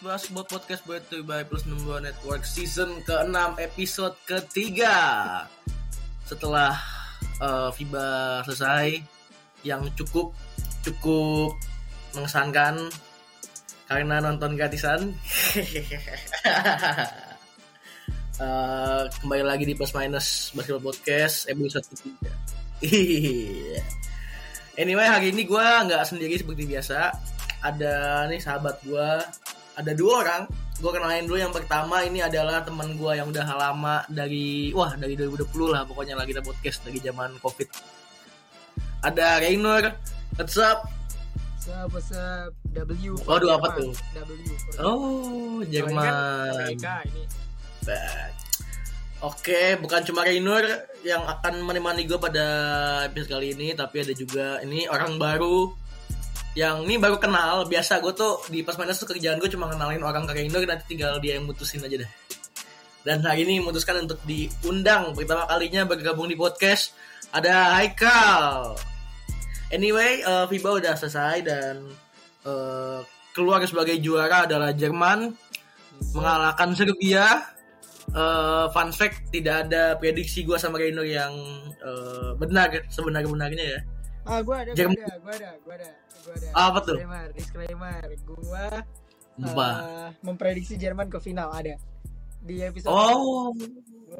Minus Basketball Podcast you by Plus 62 Network Season ke-6 episode ketiga. Setelah uh, FIBA selesai Yang cukup cukup mengesankan Karena nonton gratisan. Uh, Kembali lagi di Plus Minus Basketball Podcast episode ketiga. Iya. Anyway hari ini gue nggak sendiri seperti biasa. Ada nih sahabat gue ada dua orang gue kenalin dulu yang pertama ini adalah teman gue yang udah lama dari wah dari 2020 lah pokoknya lagi kita podcast dari zaman covid ada Raynor what's up What's up, what's up? W. Waduh, apa tuh? W. oh Jerman ini. Back. Oke, bukan cuma Raynor yang akan menemani gue pada episode kali ini, tapi ada juga ini orang baru yang ini baru kenal. Biasa gue tuh di pas minus tuh kerjaan gue cuma kenalin orang ke Raynor, nanti tinggal dia yang mutusin aja deh. Dan hari ini memutuskan untuk diundang pertama kalinya bergabung di podcast ada Haikal. Anyway, uh, FIBA udah selesai dan uh, keluar sebagai juara adalah Jerman mengalahkan Serbia uh, fun fact tidak ada prediksi gue sama Rainer yang uh, benar sebenar-benarnya ya. Ah, gue ada, gue ada, gue ada, gue ada, gue ada. Apa tuh? Disclaimer, disclaimer. Gue Apa? memprediksi Jerman ke final ada di episode. Oh,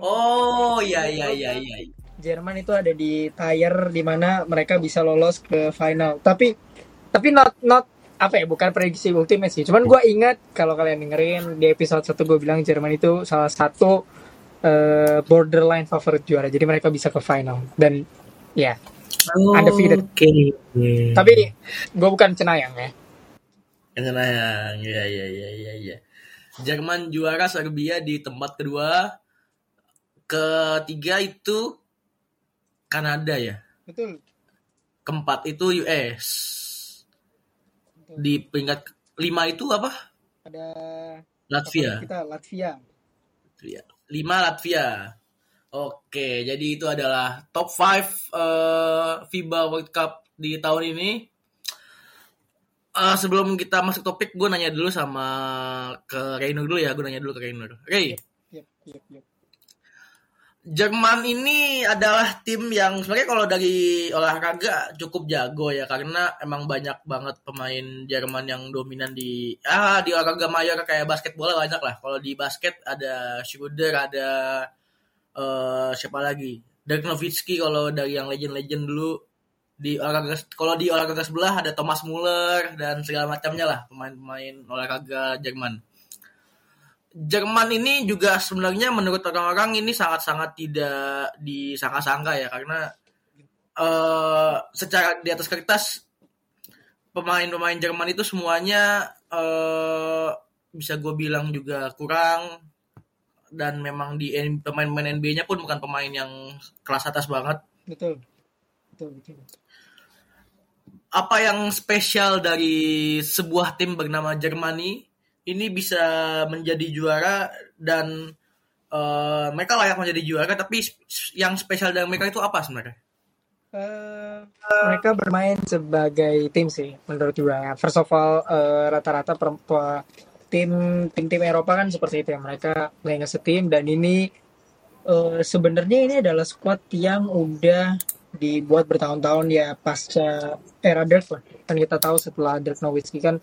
oh, iya iya iya iya. Jerman itu ada di tier di mana mereka bisa lolos ke final. Tapi tapi not not apa ya bukan prediksi ultimate sih. Cuman gue ingat kalau kalian dengerin di episode 1 gue bilang Jerman itu salah satu eh, borderline favorit juara. Jadi mereka bisa ke final dan ya. Oh, Undefeated. Oke. Tapi gue bukan cenayang ya. Kenapa ya ya ya ya ya. Jerman juara Serbia di tempat kedua. Ketiga itu Kanada ya. Betul. Keempat itu US. Di peringkat lima itu apa? Ada Latvia. kita Latvia. Latvia. 5 Latvia. Oke, jadi itu adalah top 5 eh, FIBA World Cup di tahun ini. Eh, sebelum kita masuk topik, gue nanya dulu sama ke Raynor dulu ya. Gue nanya dulu ke Raynor. Ray, Yep, yep, yep. Jerman ini adalah tim yang sebenarnya kalau dari olahraga cukup jago ya karena emang banyak banget pemain Jerman yang dominan di ah di olahraga mayor kayak basket bola banyak lah. Kalau di basket ada Schröder, ada eh siapa lagi? Dirk Nowitzki kalau dari yang legend-legend dulu di olahraga kalau di olahraga sebelah ada Thomas Muller dan segala macamnya lah pemain-pemain olahraga Jerman. Jerman ini juga sebenarnya menurut orang-orang ini sangat-sangat tidak disangka-sangka ya karena eh secara di atas kertas pemain-pemain Jerman itu semuanya eh bisa gue bilang juga kurang dan memang di pemain-pemain NBA-nya pun bukan pemain yang kelas atas banget. Betul. Betul, betul. Apa yang spesial dari sebuah tim bernama Germany ini bisa menjadi juara dan eh, mereka layak menjadi juara tapi yang spesial dari mereka itu apa sebenarnya? Eh, mereka bermain sebagai tim sih menurut gue. First of all eh, rata-rata pe- tim tim-tim Eropa kan seperti itu ya. Mereka a team dan ini eh, sebenarnya ini adalah squad yang udah dibuat bertahun-tahun ya pasca era Dirk lah. Kan kita tahu setelah Dirk Nowitzki kan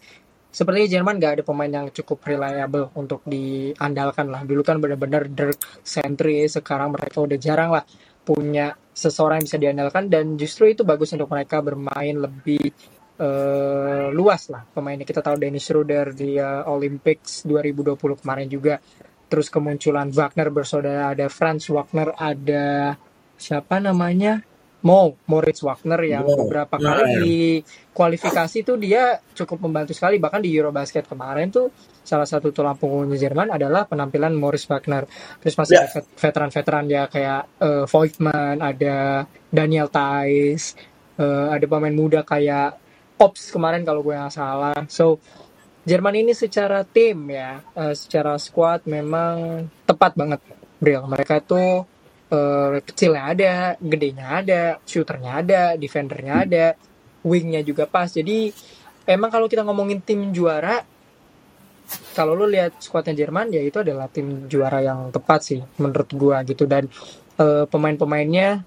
sepertinya Jerman gak ada pemain yang cukup reliable untuk diandalkan lah. Dulu kan benar-benar Dirk sentris, sekarang mereka udah jarang lah punya seseorang yang bisa diandalkan dan justru itu bagus untuk mereka bermain lebih eh, luas lah pemainnya. Kita tahu Dennis Schroeder di eh, Olympics 2020 kemarin juga. Terus kemunculan Wagner bersaudara ada Franz Wagner ada siapa namanya? Mo Moritz Wagner yang Mo, beberapa nah, kali ya. di kualifikasi tuh dia cukup membantu sekali. Bahkan di Eurobasket kemarin tuh salah satu tulang punggungnya Jerman adalah penampilan Moritz Wagner. Terus masih Ya. ada vet- veteran-veteran ya kayak eh, Voigtman ada Daniel Theiss eh, ada pemain muda kayak Ops kemarin kalau gue nggak salah. So Jerman ini secara tim ya eh, secara squad memang tepat banget Bril. Mereka tuh eh, kecilnya ada gedenya ada shooternya ada defendernya ada wingnya juga pas. Jadi emang kalau kita ngomongin tim juara kalau lu lihat skuadnya Jerman ya itu adalah tim juara yang tepat sih menurut gua gitu. Dan uh, pemain-pemainnya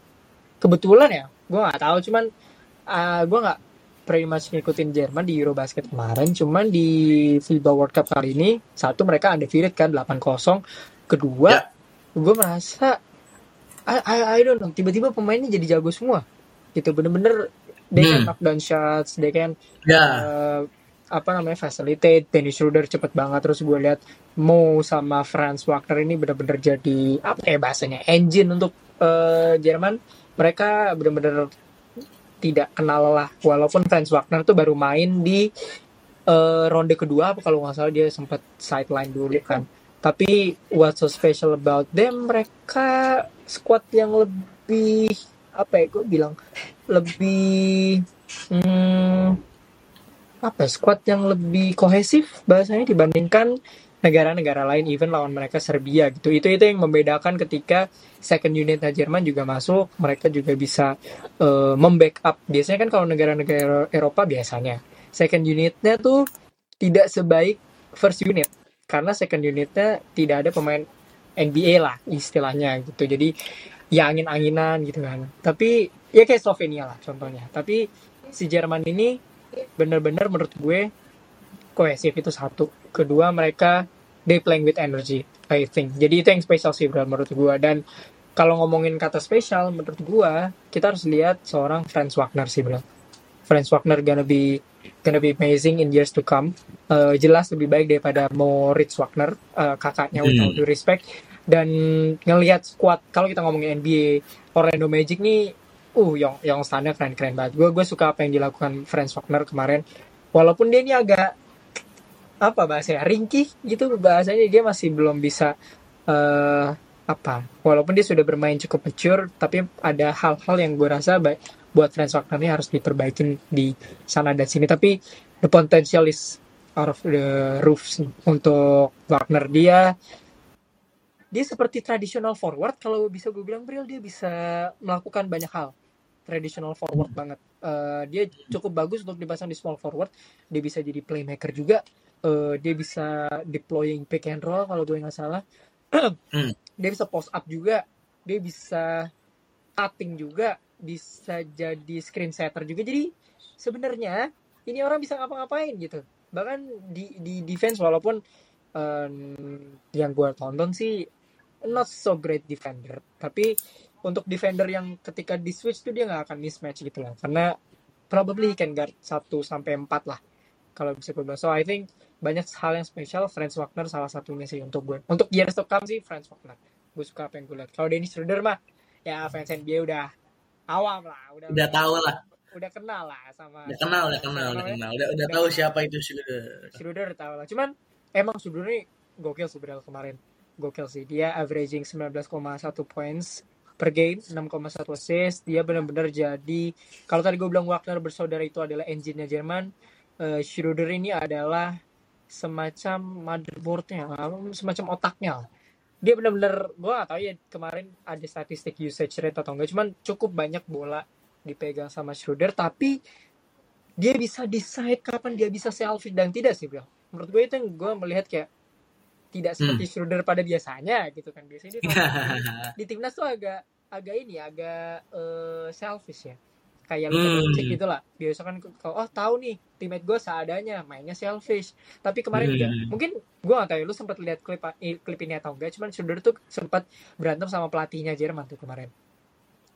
kebetulan ya gua nggak tahu. Cuman uh, gua nggak pretty much ngikutin Jerman di Eurobasket kemarin cuman di FIBA World Cup kali ini satu mereka undefeated kan 8-0 kedua yeah. gue merasa I, I, I don't know tiba-tiba pemainnya jadi jago semua gitu bener-bener they hmm. can knock down shots they can yeah. uh, apa namanya facilitate Dennis Schroeder cepet banget terus gue lihat Mo sama Franz Wagner ini bener-bener jadi apa ya bahasanya engine untuk uh, Jerman mereka bener-bener tidak kenal lah. Walaupun Franz Wagner tuh baru main di uh, ronde kedua apa kalau nggak salah dia sempat sideline dulu kan. Tapi what so special about them mereka squad yang lebih apa ya gue bilang lebih hmm, apa ya, squad yang lebih kohesif bahasanya dibandingkan negara-negara lain even lawan mereka Serbia gitu. Itu itu yang membedakan ketika second unit Jerman juga masuk mereka juga bisa uh, membackup. Biasanya kan kalau negara-negara Eropa biasanya. Second unitnya tuh tidak sebaik first unit karena second unitnya tidak ada pemain NBA lah istilahnya gitu. Jadi ya angin-anginan gitu kan. Tapi ya kayak Slovenia lah contohnya. Tapi si Jerman ini bener-bener menurut gue kohesif itu satu. Kedua mereka they playing with energy I think. Jadi itu yang spesial sih bro menurut gue dan kalau ngomongin kata spesial menurut gue kita harus lihat seorang Franz Wagner sih bro Franz Wagner gonna be gonna be amazing in years to come. Uh, jelas lebih baik daripada Moritz Wagner uh, kakaknya with all due respect. Dan ngelihat squad kalau kita ngomongin NBA Orlando Magic nih uh yang yang standar keren keren banget. Gue gue suka apa yang dilakukan Franz Wagner kemarin. Walaupun dia ini agak apa bahasanya ringkih gitu bahasanya. Dia masih belum bisa uh, apa walaupun dia sudah bermain cukup mature tapi ada hal-hal yang gue rasa baik buat Franz Wagner ini harus diperbaikin di sana dan sini. Tapi the potential is out of the roof untuk Wagner. Dia dia seperti traditional forward. Kalau bisa gue bilang Bril dia bisa melakukan banyak hal. Traditional forward banget. Uh, dia cukup bagus untuk dipasang di small forward. Dia bisa jadi playmaker juga uh, dia bisa deploying pick and roll kalau gue nggak salah. Hmm. dia bisa post up juga. Dia bisa cutting juga. Bisa jadi screen setter juga. Jadi sebenarnya ini orang bisa ngapa-ngapain gitu. Bahkan di di defense walaupun um, yang gue tonton sih not so great defender. Tapi untuk defender yang ketika di switch tuh dia nggak akan mismatch gitu lah. Karena probably he can guard 1 sampai 4 lah. Kalau bisa gue bilang. So I think banyak hal yang spesial. Franz Wagner salah satunya sih untuk gue. Untuk years to come sih Franz Wagner. Gue suka apa yang gue lihat. Kalau Dennis Schroeder mah ya fans NBA udah awam lah. Udah udah tahu lah. udah kenal lah sama udah kenal udah kenal udah kenal. Udah udah tahu siapa itu Schroeder Schroeder udah tahu lah. Cuman emang Schroeder ini gokil sebenarnya kemarin. Gokil sih. Dia averaging 19,1 points per game 6,1 assist. Dia benar-benar jadi kalau tadi gue bilang Wagner bersaudara itu adalah engine-nya Jerman uh, Schroeder ini adalah semacam motherboardnya semacam otaknya. Dia benar-benar gue gak tahu ya kemarin ada statistik usage rate atau enggak cuman cukup banyak bola dipegang sama Schroeder tapi dia bisa decide kapan dia bisa selfie dan tidak sih bro. Menurut gue itu yang gue melihat kayak tidak seperti hmm. Schroeder pada biasanya gitu kan. Biasanya dia di timnas tuh agak agak ini agak uh, selfish ya kayak Luka hmm. Doncic gitu lah biasa kan kalau oh tahu nih teammate gue seadanya mainnya selfish. Tapi kemarin hmm. juga mungkin gue gak tahu ya lu sempat lihat klip klip ini atau enggak cuman Schroeder tuh sempat berantem sama pelatihnya Jerman tuh kemarin.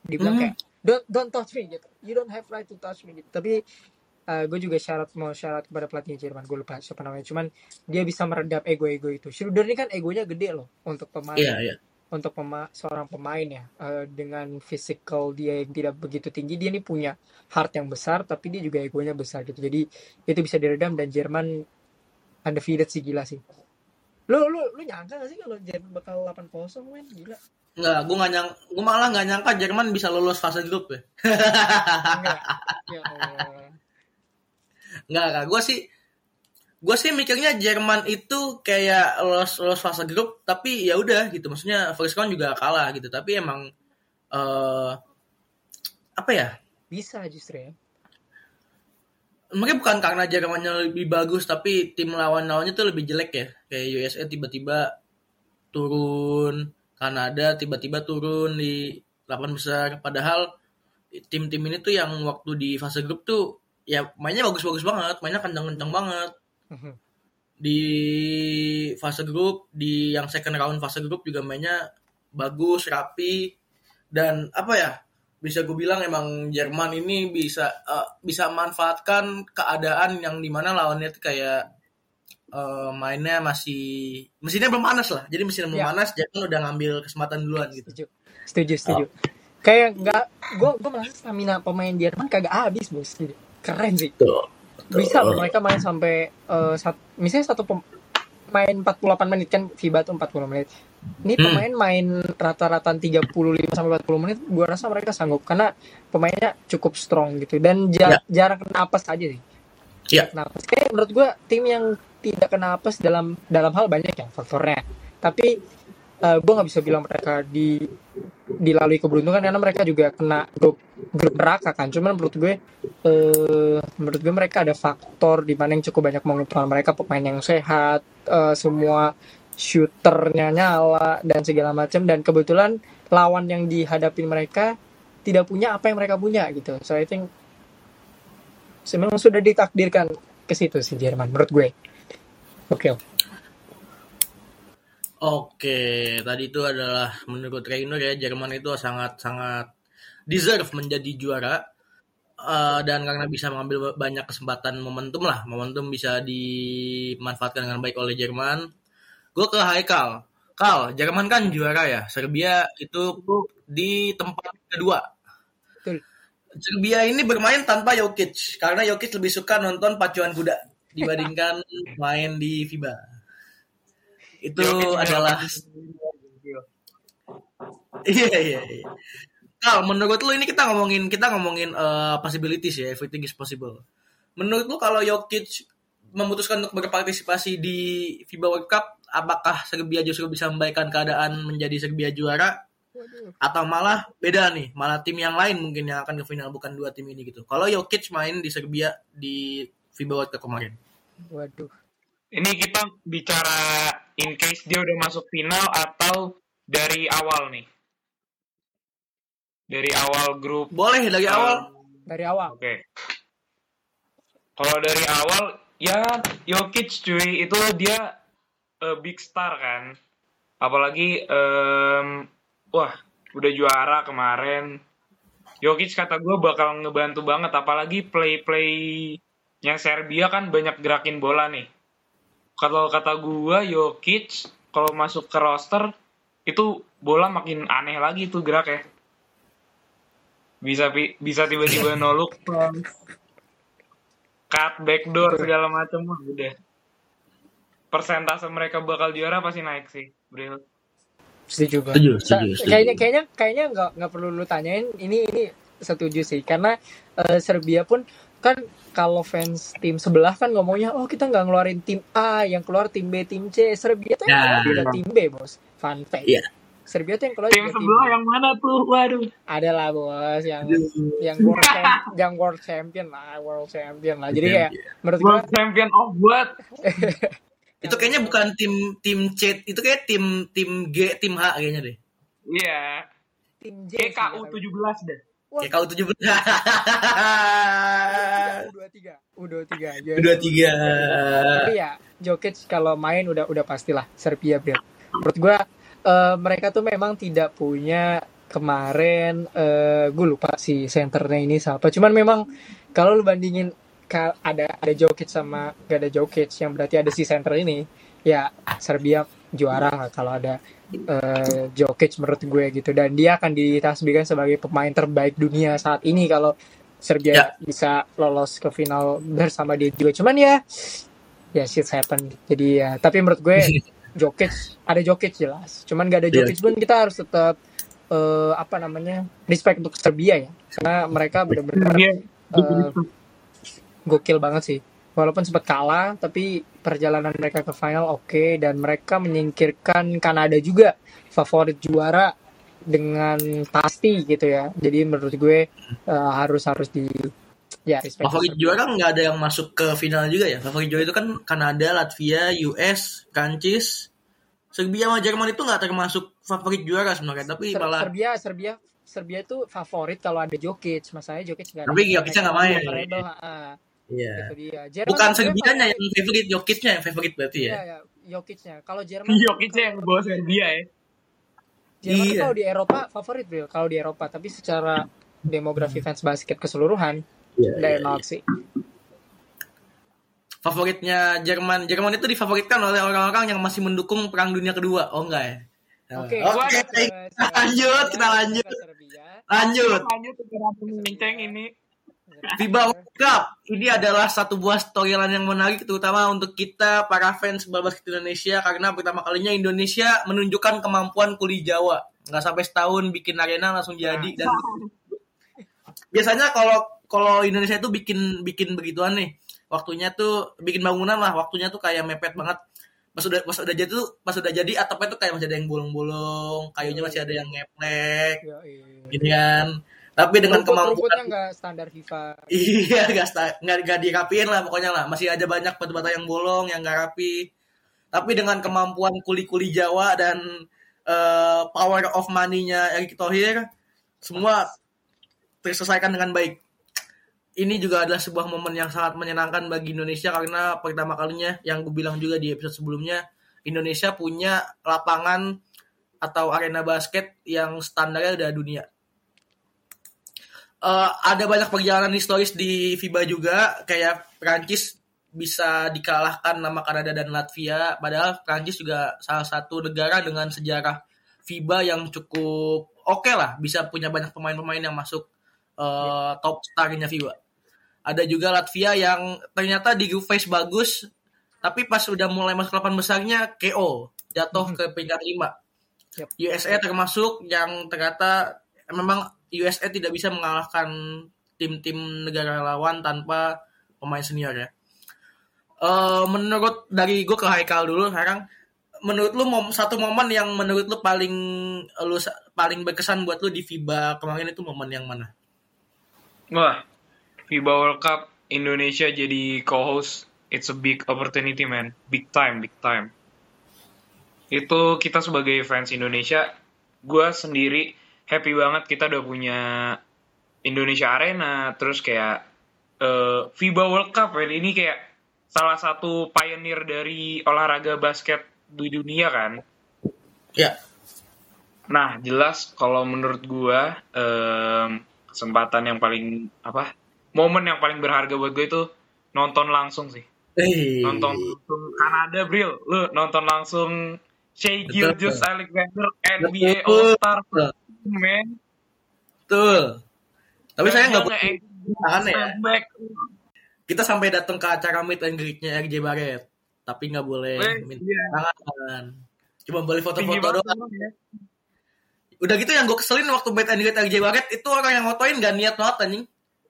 Dibilang hmm. kayak don't don't touch me gitu. You don't have right to touch me gitu. Tapi uh, gue juga syarat mau syarat kepada pelatihnya Jerman gue lupa siapa namanya. Cuman dia bisa meredam ego-ego itu. Schroeder ini kan egonya gede loh untuk pemain. Yeah, yeah untuk pema seorang pemain ya. Uh, dengan physical dia yang tidak begitu tinggi dia ini punya heart yang besar tapi dia juga egonya besar gitu. Jadi itu bisa diredam dan Jerman undefeated sih gila sih. Lu lu lu nyangka gak sih kalau Jerman bakal 8 kosong men? Gila. Enggak, gue gak nyang, gue malah gak nyangka Jerman bisa lolos fase grup ya. Enggak, ya Enggak, gue sih gue sih mikirnya Jerman itu kayak lolos lolos fase grup tapi ya udah gitu. Maksudnya first round juga kalah gitu. Tapi emang uh, apa ya? Bisa justru ya. Mungkin bukan karena Jermannya lebih bagus tapi tim lawan-lawannya tuh lebih jelek ya. Kayak USA tiba-tiba turun Kanada tiba-tiba turun di 8 besar. Padahal tim-tim ini tuh yang waktu di fase grup tuh ya mainnya bagus-bagus banget mainnya kencang-kencang banget. Di fase grup di yang second round fase grup juga mainnya bagus rapi dan apa ya bisa gue bilang emang Jerman ini bisa eh, bisa manfaatkan keadaan yang di mana lawannya tuh kayak eh, mainnya masih mesinnya belum panas lah. Jadi mesinnya belum Ya. panas Jerman udah ngambil kesempatan duluan gitu. Setuju. Setuju setuju. Kayak nggak gue gue merasa stamina pemain Jerman kagak habis bos. Keren sih. Tuh bisa loh mereka main sampai eh, sat- misalnya satu pem- main 48 menit kan FIBA tuh 40 menit. Ini Hmm. pemain main rata-rata 35 sampai 40 menit gua rasa mereka sanggup karena pemainnya cukup strong gitu. Dan ja- jarang kena apes aja sih. Iya. Kayak menurut gua tim yang tidak kena apes dalam dalam hal banyak ya faktornya. Tapi eh, gua nggak bisa bilang mereka di dilalui keberuntungan karena mereka juga kena grup grup neraka kan. Cuman menurut gue eh menurut gue mereka ada faktor di mana yang cukup banyak menguntungkan mereka pemain yang sehat eh, semua shooternya nyala dan segala macam. Dan kebetulan lawan yang dihadapi mereka tidak punya apa yang mereka punya gitu. So I think memang sudah ditakdirkan ke situ sih Jerman menurut gue. Oke Oke, tadi itu adalah menurut Reiner ya Jerman itu sangat-sangat deserve menjadi juara Eh, dan karena bisa mengambil banyak kesempatan momentum lah, momentum bisa dimanfaatkan dengan baik oleh Jerman. Gue ke Haikal. Kal, Jerman kan juara ya. Serbia itu di tempat kedua. Betul. Serbia ini bermain tanpa Jokic karena Jokic lebih suka nonton pacuan kuda dibandingkan main di FIBA. Itu Jokic adalah Iya iya iya. Kal, menurut lu ini kita ngomongin kita ngomongin eh, possibilities ya, everything is possible. Menurut lu kalau Jokic memutuskan untuk berpartisipasi di FIBA World Cup, apakah Serbia justru bisa membaikkan keadaan menjadi Serbia juara atau malah beda nih, malah tim yang lain mungkin yang akan ke final bukan dua tim ini gitu. Kalau Jokic main di Serbia di FIBA World Cup kemarin. waduh Ini kita bicara in case dia udah masuk final atau dari awal nih. Dari awal grup. Boleh dari awal. dari awal Oke. Kalau dari awal ya Jokic cuy itu dia eh, big star kan. Apalagi em, wah udah juara kemarin. Jokic kata gue bakal ngebantu banget apalagi play-playnya Serbia kan banyak gerakin bola nih. Kalau kata gue Jokic kalau masuk ke roster itu bola makin aneh lagi tuh geraknya. Bisa pi- bisa tiba-tiba no look pass, cut backdoor segala macam mah udah. Persentase mereka bakal juara pasti naik sih, Bril. setuju gua. Setuju, setuju, setuju. kayaknya kayaknya kayaknya nggak nggak perlu lu tanyain ini ini setuju sih karena eh, Serbia pun kan kalau fans tim sebelah kan ngomongnya oh kita nggak ngeluarin tim A yang keluar tim B tim C Serbia tuh yang Nah. keluar juga tim B bos fun fact Iya. Serbia tuh yang keluar Tim tim sebelah B yang mana tuh? Waduh. ada lah bos yang yang world champ, yang world champion lah world champion lah jadi kayak menurut gua World Champion of what? Itu kayaknya bukan tim tim C, itu kayak tim tim G, tim H kayaknya deh. Iya. tim J GKU gua. 17 deh. Kayak kau 17. U23 U23 aja. Udah tiga. tapi ya Jokic kalau main udah udah pastilah Serbia bro. Menurut gua eh, mereka tuh memang tidak punya kemarin eh gue lupa si senternya ini siapa. Cuman memang kalau lu bandingin ada ada Jokic sama gak ada Jokic yang berarti ada si center ini ya Serbia juara lah kalau ada eh, Jokic menurut gue gitu. Dan dia akan ditasbihkan sebagai pemain terbaik dunia saat ini kalau Serbia Ya. bisa lolos ke final bersama dia juga. Cuman ya ya shit happen. Jadi ya tapi menurut gue Jokic ada Jokic jelas. Cuman gak ada Iya. Jokic pun kita harus tetap eh, apa namanya respect untuk Serbia ya. Karena mereka benar-benar Dia eh, gokil banget sih walaupun sempat kalah tapi perjalanan mereka ke final oke dan mereka menyingkirkan Kanada juga favorit juara dengan pasti gitu ya jadi menurut gue eh, harus harus di ya respect Favorit juara kan nggak ada yang masuk ke final juga ya. Favorit juara itu kan Kanada, Latvia, US, Prancis, Serbia sama Jerman itu nggak termasuk favorit juara sebenarnya, tapi Ser- malah Serbia Serbia Serbia itu favorit kalau ada Jokic masalahnya Jokic nggak Tapi Jokic-nya nggak main. Ha-ha. Iya. itu dia Jerman Bukan Serbianya yang favorit, Jokicnya yang favorit berarti iya ya. ya Jokicnya kalau Jerman Jokicnya yang bawa Serbia ya. Jerman tuh Iya. kalau di Eropa favorit bro kalau di Eropa tapi secara demografi fans basket keseluruhan Iya, dari nol sih Favoritnya Jerman, Jerman itu difavoritkan oleh orang-orang yang masih mendukung Perang Dunia Kedua. Oh enggak ya? Oke, Oke, gua ada kita lanjut, Serbia, kita lanjut. ke Serbia. Lanjut. Lanjut ke Ratu Menceng ini. FIBA World Cup. Ini adalah satu buah storyline yang menarik terutama untuk kita para fans bola basket Indonesia karena pertama kalinya Indonesia menunjukkan kemampuan kuli Jawa. Nggak sampai setahun bikin arena langsung jadi dan biasanya kalau kalau Indonesia itu bikin bikin begituan nih. Waktunya tuh bikin bangunan lah waktunya tuh kayak mepet banget. Pas udah pas udah jadi tuh pas udah jadi atapnya tuh kayak masih ada yang bolong-bolong kayunya masih ada yang ngeplek gitu kan tapi dengan Rumput- kemampuan rumputnya nggak standar FIFA Iya, gak, sta- nggak, nggak dirapiin lah pokoknya lah. Masih ada banyak batu-bata yang bolong, yang nggak rapi. Tapi dengan kemampuan kuli-kuli Jawa dan eh, power of money-nya Erick Thohir, semua terselesaikan dengan baik. Ini juga adalah sebuah momen yang sangat menyenangkan bagi Indonesia karena pertama kalinya yang gue bilang juga di episode sebelumnya, Indonesia punya lapangan atau arena basket yang standarnya udah dunia. Eh, ada banyak perjalanan historis di FIBA juga kayak Prancis bisa dikalahkan nama Kanada dan Latvia. Padahal Prancis juga salah satu negara dengan sejarah FIBA yang cukup oke lah bisa punya banyak pemain-pemain yang masuk eh, top starnya FIBA. Ada juga Latvia yang ternyata di group phase bagus tapi pas udah mulai masuk delapan besarnya KO jatuh ke peringkat 5 Yep. USA termasuk yang ternyata memang USA tidak bisa mengalahkan tim-tim negara lawan tanpa pemain senior ya. Eh menurut dari gue ke Haikal dulu sekarang menurut lu mom, satu momen yang menurut lu paling lu paling berkesan buat lu di FIBA kemarin itu momen yang mana? Wah, FIBA World Cup Indonesia jadi co-host, it's a big opportunity man, big time, big time. Itu kita sebagai fans Indonesia, gue sendiri happy banget kita udah punya Indonesia Arena, terus kayak eh, FIBA World Cup man. ini kayak salah satu pioneer dari olahraga basket di dunia kan. Ya, Nah, jelas kalau menurut gua em, kesempatan yang paling apa? Momen yang paling berharga buat gue itu nonton langsung sih. eh, Nonton langsung Kanada, Bril. Lu nonton langsung Shea. Gilgeous Alexander NBA Betul. Man. betul. Tapi saya nggak nge- tangan ya. Kita sampai datang ke acara meet and greet-nya RJ Barret, tapi nggak boleh Weh, minta iya. tangan. Cuma boleh foto-foto doang. ya. Udah gitu yang gue keselin waktu meet and greet RJ Barret itu orang yang ngotoin gak niat banget anjing.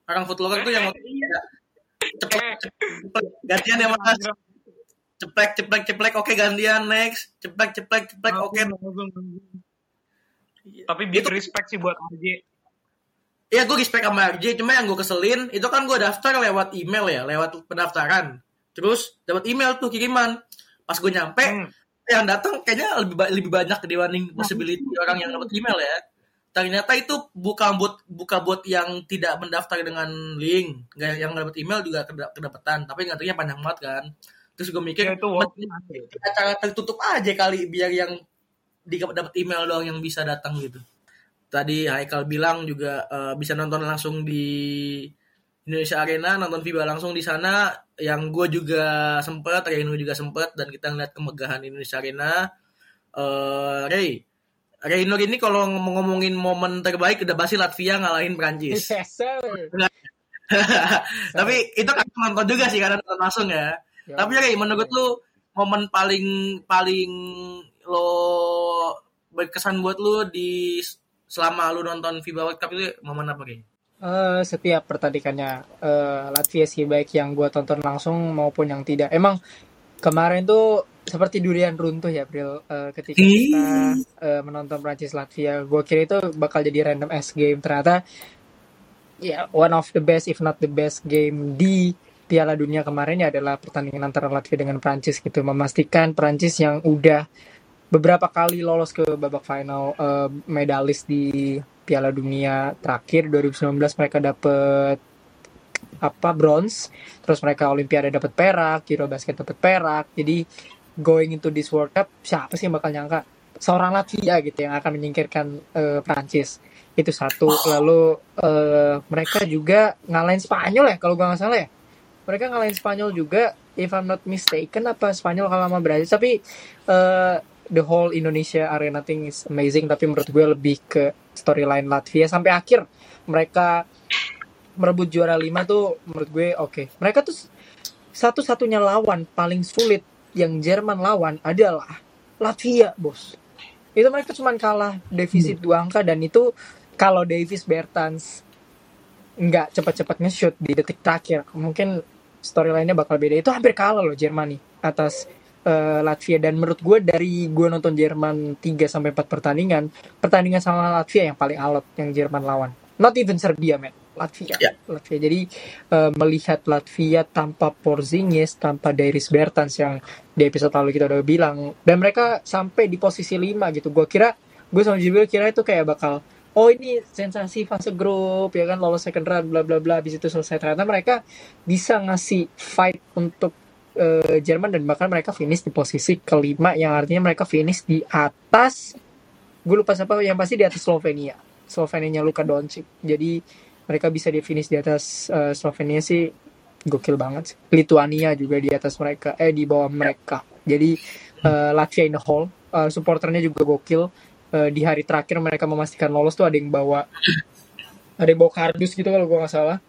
Orang footlocker tuh yang ngotoin Iya. ceplek, ceplek, gantian ya mas. Ceplek, ceplek, ceplek, oke gantian next. Ceplek, ceplek, ceplek, oke. Tapi big Itu- respect sih buat RJ. Iya gue respect sama RJ, cuma yang gue keselin itu kan gue daftar lewat email ya, lewat pendaftaran. Terus dapat email tuh kiriman. Pas gue nyampe, Hmm. yang datang kayaknya lebih lebih banyak dibanding possibility orang yang dapat email ya. Ternyata itu bukan buat buka buat yang tidak mendaftar dengan link, nggak yang dapat email juga keda- kedapatan, tapi ngantrinya panjang banget kan. Terus gue mikir, Ya, itu worth it. "Mending acara tertutup aja kali biar yang dapat email doang yang bisa datang gitu. Tadi Haikal bilang juga eh, bisa nonton langsung di Indonesia Arena, nonton FIBA langsung di sana. Yang gue juga sempet, Reno juga sempet, dan kita ngeliat kemegahan Indonesia Arena. Eh Ray, Reynor ini kalau ngomong- ngomongin momen terbaik udah pasti Latvia ngalahin Prancis. Yes. Tapi itu kan nonton juga sih karena nonton langsung ya. Yo. Tapi Ray, menurut lu momen paling paling lo berkesan buat lu di selama lu nonton FIBA World Cup itu momen apa Ray? Eh, setiap pertandingannya eh, Latvia sih baik yang gue tonton langsung maupun yang tidak. Emang kemarin tuh seperti durian runtuh ya, Bril. Eh, ketika kita eh, menonton Prancis Latvia, gue kira itu bakal jadi random ass game. Ternyata ya one of the best if not the best game di Piala Dunia kemarin ya adalah pertandingan antara Latvia dengan Prancis gitu memastikan Prancis yang udah beberapa kali lolos ke babak final uh, medalis di Piala Dunia terakhir 2019 mereka dapet apa bronze. Terus mereka Olimpiade dapat perak Eurobasket dapat perak. Jadi going into this World Cup siapa sih yang bakal nyangka? Seorang Latvia gitu yang akan menyingkirkan uh, Prancis. Itu satu. Lalu uh, mereka juga ngalahin Spanyol ya kalau gua nggak salah ya. Mereka ngalahin Spanyol juga if I'm not mistaken apa Spanyol kalah sama Brazil. Tapi uh, the whole Indonesia arena thing is amazing tapi menurut gue lebih ke storyline Latvia. Sampai akhir mereka merebut juara 5 tuh menurut gue oke. Okay. mereka tuh satu-satunya lawan paling sulit yang Jerman lawan adalah Latvia bos. Itu mereka cuma kalah defisit dua angka dan itu kalau Davis Bertans nggak cepat-cepat nge-shoot di detik terakhir mungkin storyline-nya bakal beda. Itu hampir kalah loh Jerman nih atas uh, Latvia. Dan menurut gue dari gue nonton Jerman 3 sampai 4 pertandingan pertandingan sama Latvia yang paling alot yang Jerman lawan. Not even Serbia men. Latvia. Ya. Latvia. Jadi uh, melihat Latvia tanpa Porzingis tanpa Dairis Bertans yang di episode lalu kita udah bilang dan mereka sampai di posisi 5 gitu. Gue kira gue sama Jibril kira itu kayak bakal oh ini sensasi fase grup ya kan lolos second round bla bla bla habis itu selesai. Ternyata mereka bisa ngasih fight untuk uh, Jerman dan bahkan mereka finish di posisi kelima yang artinya mereka finish di atas gue lupa siapa yang pasti di atas Slovenia. Slovenia Luka Doncic. Jadi mereka bisa di finish di atas uh, Slovenia sih gokil banget sih. Lituania juga di atas mereka eh di bawah mereka. Jadi uh, Latvia in the hole. Uh, supporternya juga gokil. Uh, di hari terakhir mereka memastikan lolos tuh ada yang bawa ada yang bawa kardus gitu kalau gue nggak salah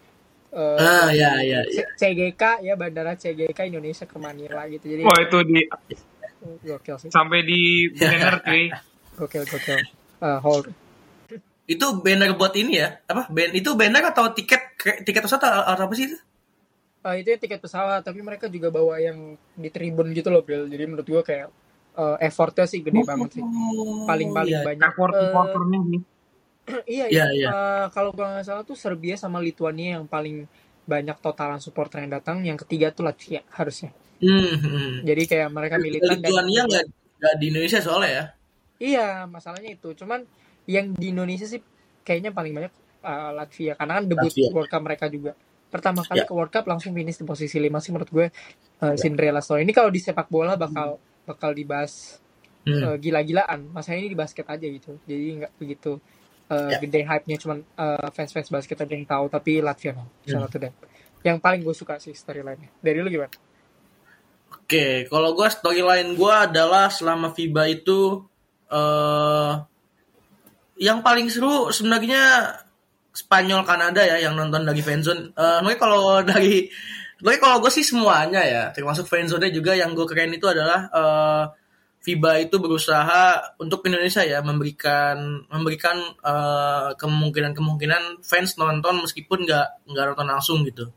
Uh, Ah, ya, ya, ya. CGK ya bandara CGK Indonesia ke Manila gitu jadi Wah itu di gokil sih sampai di banner cuy. gokil gokil uh, hold Itu banner buat ini ya? Apa? Ban itu banner atau tiket tiket pesawat atau, atau apa sih itu? Uh, itu ya tiket pesawat tapi mereka juga bawa yang di tribun gitu loh Bill jadi menurut gua kayak uh, effortnya sih gede banget sih paling paling iya. banyak Effort sih. iya Iya, iya iya. Eh, kalau nggak salah tuh Serbia sama Lituania yang paling banyak totalan supporter yang datang yang ketiga tuh Latvia harusnya Hmm, hmm. jadi kayak mereka militan Lituania nggak nggak di Indonesia soalnya ya? iya masalahnya itu cuman yang di Indonesia sih kayaknya paling banyak uh, Latvia karena kan debut Latvia. World Cup mereka juga pertama kali Ya. ke World Cup langsung finish di posisi 5 sih menurut gue uh, Cinderella story ini kalau di sepak bola bakal bakal dibahas Hmm. uh, gila-gilaan masalahnya ini di basket aja gitu jadi nggak begitu uh, Ya. gede hype-nya cuman uh, fans-fans basket aja yang tahu tapi Latvia no salah Hmm. satu deh yang paling gue suka sih storyline-nya dari lu gimana Oke, kalau gua storyline gua adalah selama FIBA itu eh yang paling seru sebenarnya Spanyol Kanada ya yang nonton dari fanzone. Eh makanya kalau dari makanya kalau gue sih semuanya ya, termasuk fanzone juga yang gue keren itu adalah eh FIBA itu berusaha untuk Indonesia ya memberikan memberikan eh, kemungkinan-kemungkinan fans nonton meskipun nggak nggak nonton langsung gitu.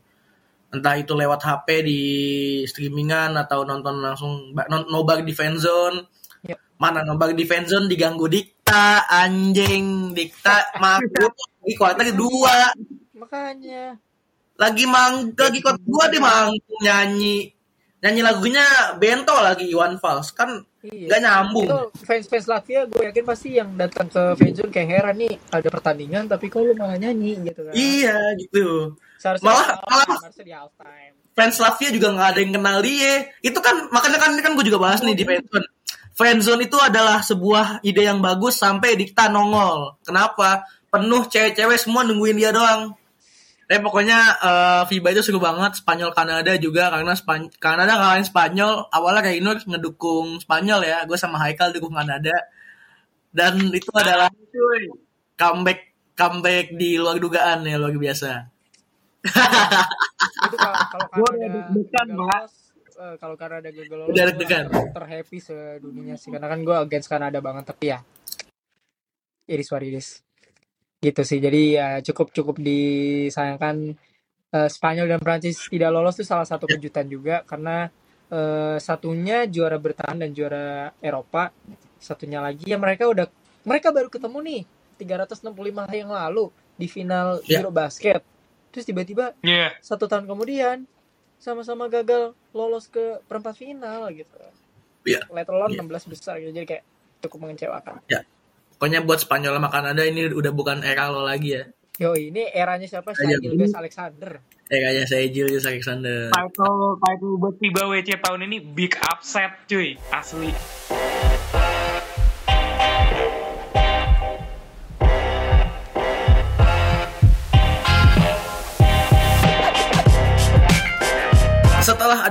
Entah itu lewat HP di streamingan atau nonton langsung nobar di fanzone. Yep. mana nobar di fanzone diganggu dikta anjing. Dikta manggung di kuarter dua makanya. Lagi mang lagi kuarter dua dia manggung nyanyi nyanyi lagunya bento lagi Iwan Fals kan iya nggak nyambung itu fans-fans Latvia gue yakin pasti yang datang ke fanzone kayak heran nih ada pertandingan tapi kok lu malah nyanyi gitu kan iya gitu seharusnya Malah- malah- fans Latvia juga nggak ada yang kenal dia. Itu kan makanya kan ini kan gue juga bahas nih di fanzone. Fanzone itu adalah sebuah ide yang bagus sampai Dikta nongol. Kenapa? Penuh cewek-cewek semua nungguin dia doang. Tapi pokoknya eh, FIBA itu seru banget. Spanyol Kanada juga karena Span Kanada ngalahin Spanyol. Awalnya kayak Inur ngedukung Spanyol ya. Gue sama Haikal dukung Kanada. Dan itu adalah Cuy. comeback comeback di luar dugaan ya luar biasa. itu kalau Kanada eh, kalau Kanada gagal lolos Udah deg-degan. terhappy sedunia sih karena kan gue against Kanada banget tapi ya iris waridis gitu sih jadi ya cukup cukup disayangkan eh, Spanyol dan Prancis tidak lolos itu salah satu kejutan juga karena eh, satunya juara bertahan dan juara Eropa satunya lagi ya mereka udah mereka baru ketemu nih 365 hari yang lalu di final Ya. Eurobasket. Terus tiba-tiba Iya. satu tahun kemudian sama-sama gagal lolos ke perempat final gitu. Iya. Let alone Iya. 16 besar gitu. Jadi kayak cukup mengecewakan. Pokoknya buat Spanyol sama Kanada ini udah bukan era lo lagi ya. Yo, ini eranya siapa? Gilgeous Alexander. Eranya saya Julius Alexander. Title title buat FIBA WC tahun ini big upset cuy, asli.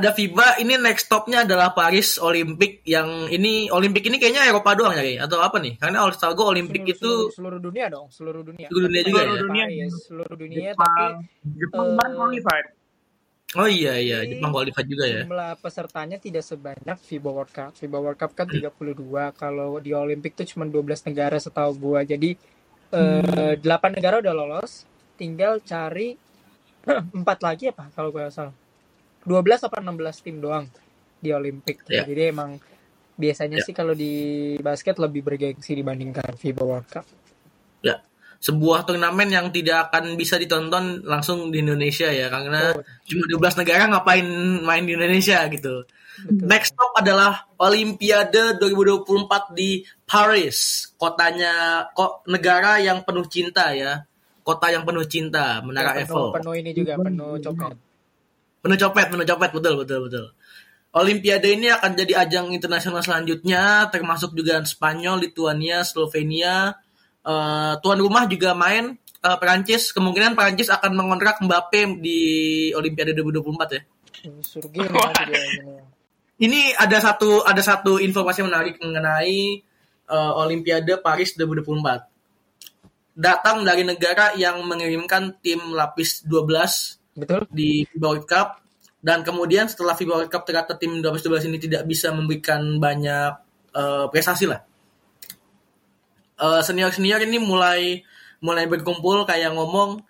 Ada FIBA, ini next stopnya adalah Paris Olympic yang ini Olympic ini kayaknya Eropa doang ya, atau apa nih? Karena All Star Go Olympic seluruh, itu seluruh, seluruh dunia dong, seluruh dunia. Seluruh dunia Tapi juga bukan ya? Paris, seluruh dunia tapi Jepang, Jepang eh, kan qualified. oh iya iya Tapi Jepang qualified juga ya. jumlah pesertanya tidak sebanyak FIBA World Cup. FIBA World Cup kan 32, kalau di Olimpik tuh cuma 12 negara setahu gua. Jadi eh, 8 negara udah lolos, tinggal cari empat lagi apa kalau gua nggak salah. 12 apa 16 tim doang di Olimpik. Ya. Jadi emang biasanya Ya. sih kalau di basket lebih bergengsi dibandingkan FIBA World Cup. Ya. Sebuah turnamen yang tidak akan bisa ditonton langsung di Indonesia ya karena Oh, cuma 12 negara ngapain main di Indonesia gitu. betul. Next stop adalah Olimpiade 2024 di Paris. Kotanya kok negara yang penuh cinta ya. Kota yang penuh cinta, Menara penuh, Eiffel. penuh ini juga penuh copet. Penuh copet, penuh copet, betul, betul, betul. Olimpiade ini akan jadi ajang internasional selanjutnya, termasuk juga Spanyol, Lituania, Slovenia. Eh, tuan rumah juga main eh, Perancis. Kemungkinan Perancis akan mengontrak Mbappe di Olimpiade 2024 ya. Dia ini. Ini ada satu ada satu informasi menarik mengenai eh, Olimpiade Paris 2024. Datang dari negara yang mengirimkan tim lapis 12 Betul? di FIBA World Cup dan kemudian setelah FIBA World Cup ternyata tim 12-12 ini tidak bisa memberikan banyak eh, prestasi lah. senior senior ini mulai mulai berkumpul kayak ngomong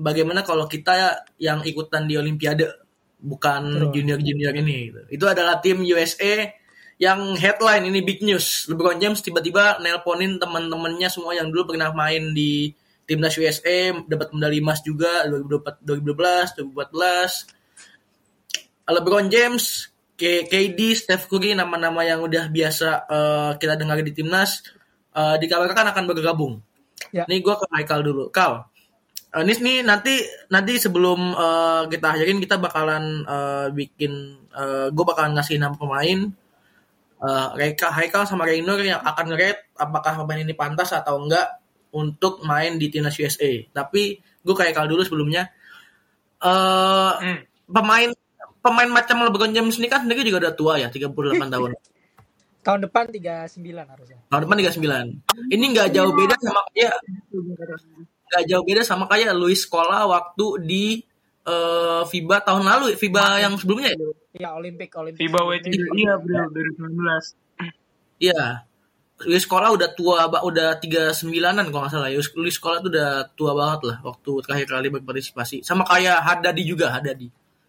bagaimana kalau kita yang ikutan di Olimpiade bukan Betul. junior junior ini. gitu. Itu adalah tim USA yang headline ini big news. LeBron James tiba-tiba nelponin teman-temannya semua yang dulu pernah main di timnas USA dapat medali emas juga 2012, 2014. LeBron James, KD, Steph Curry nama-nama yang udah biasa eh, kita dengar di timnas eh, dikabarkan akan bergabung. Ya. Nih gue ke Michael dulu. Kal, eh, nis nih nanti nanti sebelum eh, kita akhirin kita bakalan eh, bikin gue bakalan ngasih nama pemain eh Reika, Haikal sama Reynor yang akan nge-rate apakah pemain ini pantas atau enggak untuk main di timnas USA. Tapi gue kayak Haikal dulu sebelumnya. eh Hmm. pemain pemain macam LeBron James ini kan sendiri juga udah tua ya, 38 tahun. Tahun depan 39 harusnya. Tahun depan 39. Ini nggak jauh beda sama kayak nggak jauh beda sama kayak Luis Scola waktu di eh, FIBA tahun lalu, FIBA yang sebelumnya ya. Iya, Olimpik, Olimpik. FIBA WC iya bro 2019. Iya. Luis Scola udah tua, udah 39-an kalau nggak salah. Luis Luis Scola tuh udah tua banget lah waktu terakhir kali berpartisipasi. Sama kayak Hadadi juga, Hadadi.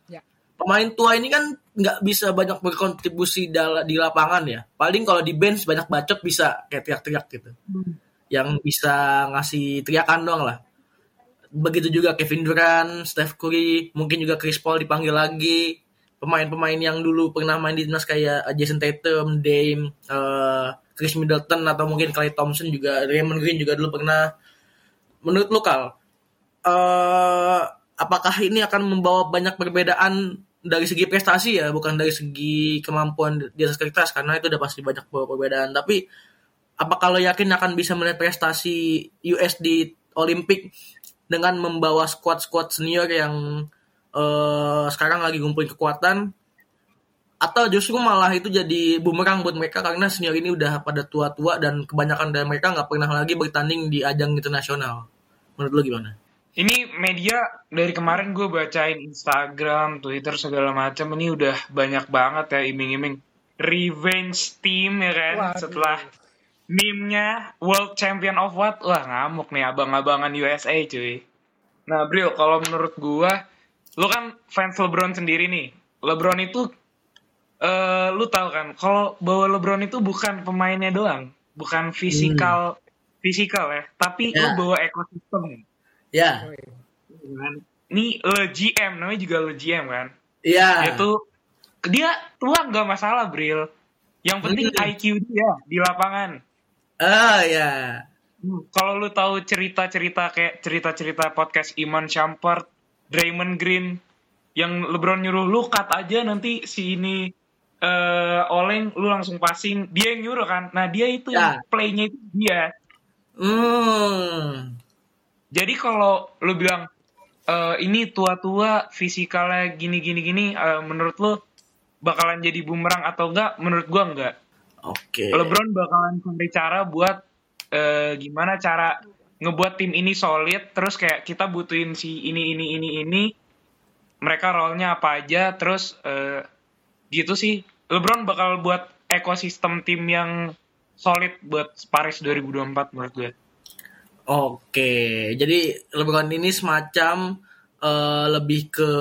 Ya. Pemain tua ini kan nggak bisa banyak berkontribusi di lapangan ya. Paling kalau di bench banyak bacot bisa kayak teriak-teriak gitu. Yang bisa ngasih teriakan doang lah. Begitu juga Kevin Durant, Steph Curry, mungkin juga Chris Paul dipanggil lagi. Pemain-pemain yang dulu pernah main di timnas kayak Jason Tatum, Dame, eh, Chris Middleton atau mungkin Clay Thompson juga, Raymond Green juga dulu pernah. Menurut lu Kal, eh, apakah ini akan membawa banyak perbedaan dari segi prestasi ya, bukan dari segi kemampuan di atas kertas karena itu udah pasti banyak perbedaan. Tapi apakah lo yakin akan bisa melihat prestasi US di Olimpik dengan membawa squad-squad senior yang eh, sekarang lagi ngumpulin kekuatan atau justru malah itu jadi bumerang buat mereka karena senior ini udah pada tua-tua dan kebanyakan dari mereka nggak pernah lagi bertanding di ajang internasional. Menurut lo gimana? Ini media dari kemarin gue bacain Instagram, Twitter segala macam ini udah banyak banget ya iming-iming revenge team ya kan Waduh. setelah meme-nya World Champion of what? Wah ngamuk nih abang-abangan USA cuy. Nah Bril, kalau menurut gua, lu kan fans LeBron sendiri nih. LeBron itu, eh lu tahu kan, kalau bawa LeBron itu bukan pemainnya doang, bukan fisikal, fisikal ya, tapi lu Ya. bawa ekosistem. Ya. Oh, kan ini Le GM namanya juga Le GM kan Iya. itu dia tua nggak masalah Bril yang penting Hmm. IQ dia di lapangan Ah, ya. kalau lu tahu cerita-cerita kayak cerita-cerita podcast Iman Shumpert, Draymond Green yang LeBron nyuruh lu cut aja nanti si ini eh oleng lu langsung passing. Dia yang nyuruh kan? Nah dia itu Ya. yang playnya itu dia. Hmm. jadi kalau lu bilang eh ini tua-tua fisikalnya gini gini gini eh, menurut lu bakalan jadi bumerang atau enggak? Menurut gua enggak. Oke. LeBron bakalan cari cara buat eh, gimana cara ngebuat tim ini solid terus kayak kita butuhin si ini ini ini ini. Mereka role-nya apa aja terus eh, gitu sih LeBron bakal buat ekosistem tim yang solid buat Paris 2024 menurut gue. Oke, jadi LeBron ini semacam eh, lebih ke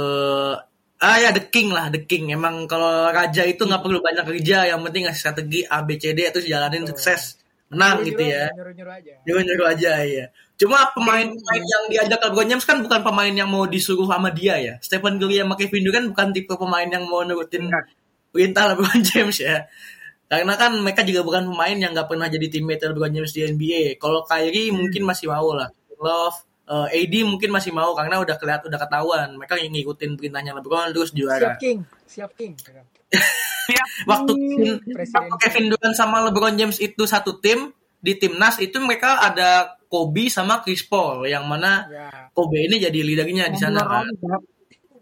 ah ya the king lah, the king. Emang kalau raja itu nggak perlu banyak kerja, yang penting ngasih strategi A B C D terus jalanin sukses, menang gitu Nyuruh-nyuruh ya. Nyuruh-nyuruh aja. Nyuruh-nyuruh aja ya. Cuma pemain-pemain yang diajak LeBron James kan bukan pemain yang mau disuruh sama dia ya. Stephen Curry sama Kevin Durant bukan tipe pemain yang mau nurutin perintah LeBron James ya. Karena kan mereka juga bukan pemain yang nggak pernah jadi teammate LeBron James di NBA. Kalau Kyrie mungkin masih mau lah. Love, eh, AD mungkin masih mau karena udah kelihatan udah ketahuan mereka yang ngikutin perintahnya LeBron terus Siap juara. King, siap King. Waktu Kevin, Presiden. waktu Kevin Durant sama LeBron James itu satu tim di timnas itu mereka ada Kobe sama Chris Paul yang mana Ya, Kobe ini jadi leadernya di sana kan.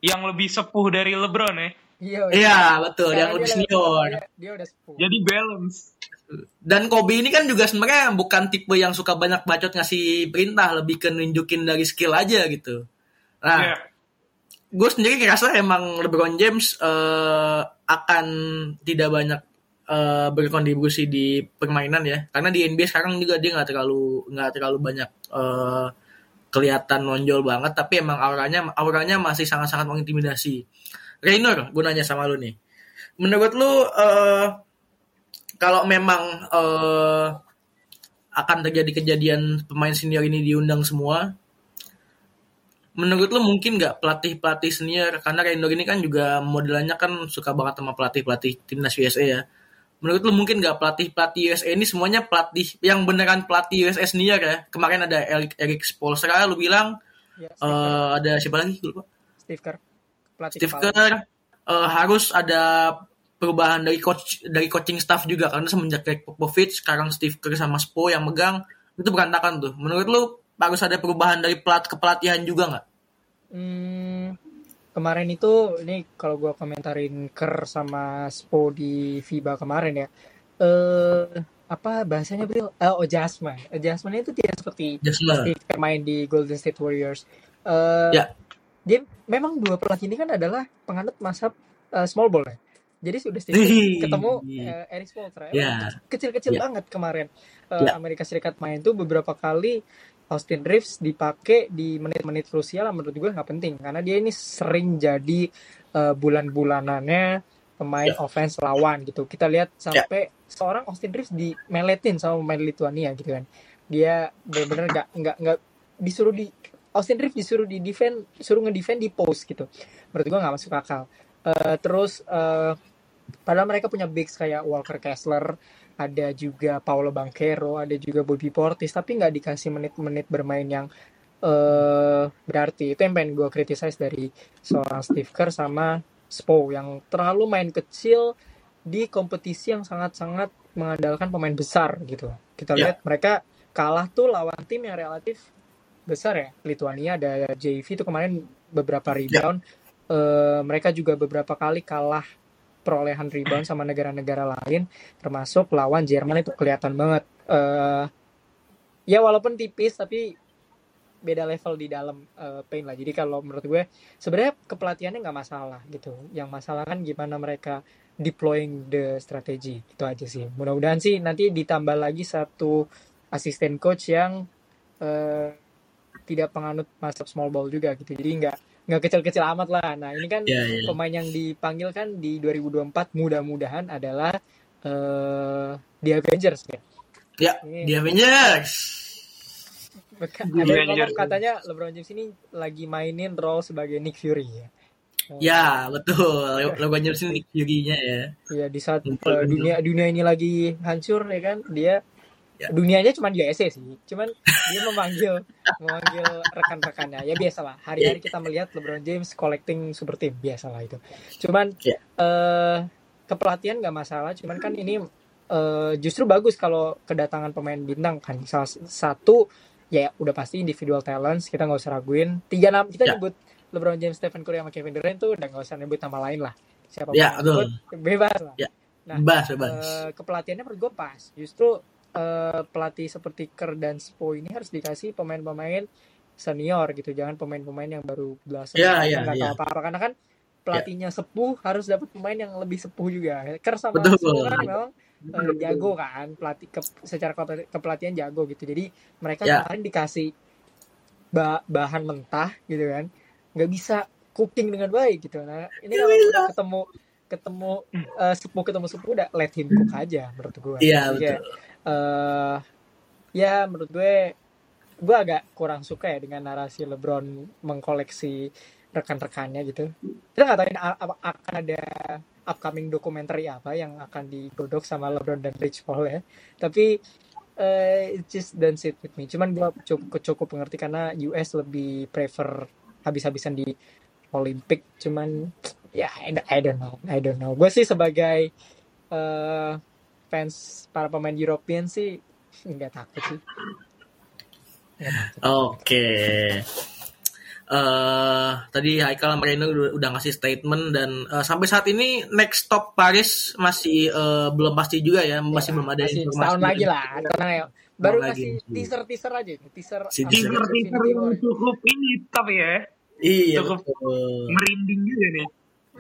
Yang lebih sepuh dari LeBron ya. Iya. Iya betul, Sekarang yang lebih dia senior. Dia, dia udah sepuh. Jadi balance. Dan Kobe ini kan juga sebenarnya bukan tipe yang suka banyak bacot ngasih perintah, lebih ke nunjukin dari skill aja gitu. Nah, Iya. gue sendiri ngerasa emang LeBron James eh, akan tidak banyak eh, berkontribusi di permainan ya, karena di NBA sekarang juga dia nggak terlalu nggak terlalu banyak eh, kelihatan nonjol banget, tapi emang auranya auranya masih sangat-sangat mengintimidasi. Raynor, gue nanya sama lu nih, menurut lu eh, kalau memang eh, akan terjadi kejadian pemain senior ini diundang semua, menurut lu mungkin nggak pelatih pelatih senior karena Raynor ini kan juga modelannya kan suka banget sama pelatih pelatih timnas USA ya. Menurut lu mungkin nggak pelatih pelatih USA ini semuanya pelatih yang beneran pelatih USA senior ya? Kemarin ada Eric Eric Spoelstra lu bilang Ya, Steve, eh, ada siapa lagi? Lupa. Steve Kerr. Pelatih Steve. Kerr eh, harus ada perubahan dari coach dari coaching staff juga karena semenjak Greg Popovich sekarang Steve Kerr sama Spo yang megang itu berantakan tuh. Menurut lu harus ada perubahan dari pelat kepelatihan juga nggak? Hmm, kemarin itu ini kalau gua komentarin Kerr sama Spo di FIBA kemarin ya. Eh apa bahasanya Bril? Eh, adjustment. Adjustment itu tidak seperti Kerr main di Golden State Warriors. Eh Ya. Dia memang dua pelatih ini kan adalah penganut masa eh, small ball ya. Jadi sudah Wih. ketemu eh, Eric Spoelstra. Emang Ya. Kecil-kecil Ya. banget kemarin. Eh, Ya. Amerika Serikat main tuh beberapa kali Austin Reeves dipakai di menit-menit krusial lah menurut gue nggak penting karena dia ini sering jadi eh, bulan-bulanannya pemain Ya. offense lawan gitu. Kita lihat sampai seorang Austin Reeves dimeletin sama pemain Lithuania gitu kan. Dia benar-benar nggak nggak nggak disuruh di Austin Reeves disuruh di defend, suruh ngedefend di post gitu. Menurut gue nggak masuk akal. Eh, terus eh, padahal mereka punya bigs kayak Walker Kessler, ada juga Paulo Banquero, ada juga Bobby Portis, tapi nggak dikasih menit-menit bermain yang eh berarti. Itu yang pengen gue criticize dari seorang Steve Kerr sama Spo yang terlalu main kecil di kompetisi yang sangat-sangat mengandalkan pemain besar gitu. Kita Ya. lihat mereka kalah tuh lawan tim yang relatif besar ya. Lithuania ada JV itu kemarin beberapa rebound. Eh, mereka juga beberapa kali kalah perolehan rebound sama negara-negara lain termasuk lawan Jerman itu kelihatan banget. Eh ya walaupun tipis tapi beda level di dalam eh, paint lah. Jadi kalau menurut gue sebenarnya kepelatihannya nggak masalah gitu. Yang masalah kan gimana mereka deploying the strategy. Itu aja sih. Mudah-mudahan sih nanti ditambah lagi satu asisten coach yang eh, tidak penganut masuk small ball juga gitu jadi nggak nggak kecil-kecil amat lah nah ini kan Ya, ya. pemain yang dipanggil kan di 2024 mudah-mudahan adalah eh The Avengers ya. Ya, Ini- di Avengers. Ada Avengers. katanya LeBron James ini lagi mainin role sebagai Nick Fury ya. Ya, betul. LeBron James ini Fury-nya ya. Iya di saat uh, dunia dunia ini lagi hancur ya kan dia Ya. dunianya cuma USA sih cuman dia memanggil memanggil rekan-rekannya ya biasalah hari-hari kita melihat LeBron James collecting super team biasalah itu cuman Ya. eh kepelatihan nggak masalah cuman kan ini eh, justru bagus kalau kedatangan pemain bintang kan salah satu ya udah pasti individual talents kita nggak usah raguin tiga nama kita Ya. nyebut LeBron James, Stephen Curry sama Kevin Durant tuh udah nggak usah nyebut nama lain lah siapa Ya, nyebut, bebas lah Ya. Nah, Bebas, bebas. Eh, kepelatihannya menurut gue pas. Justru eh, pelatih seperti Kerr dan Spo ini harus dikasih pemain-pemain senior gitu, jangan pemain-pemain yang baru belasan nggak tahu ya. apa-apa. Karena kan pelatihnya sepuh harus dapat pemain yang lebih sepuh juga. Kerr sama Betul. Spo kan memang eh, jago kan, pelatih ke- secara kepe- kepelatihan jago gitu. Jadi mereka Ya. kemarin dikasih ba- bahan mentah gitu kan, nggak bisa cooking dengan baik gitu. Nah ini kalau udah ketemu ketemu eh, sepuh ketemu sepuh udah let him cook aja menurut gue. Iya, betul. Eh, ya menurut gue gue agak kurang suka ya dengan narasi LeBron mengkoleksi rekan-rekannya gitu. Kita nggak tahu akan ada upcoming dokumenter apa yang akan digodok sama LeBron dan Rich Paul ya. Tapi eh, it just don't sit with me. Cuman gue cukup cukup mengerti karena US lebih prefer habis-habisan di Olympic. Cuman ya don't- I don't know, I don't know. Gue sih sebagai eh, fans para pemain European sih nggak takut sih. Nggak takut. Oke. eh tadi Haikal sama Reno udah, udah ngasih statement dan eh, sampai saat ini next stop Paris masih eh, belum pasti juga ya, masih Ya, belum ada masih informasi. setahun lagi lah. Karena ya, baru lagi. kasih teaser teaser aja, teaser. Si teaser- Teaser cukup ini tapi ya Iya, Cukup. betul. merinding juga nih.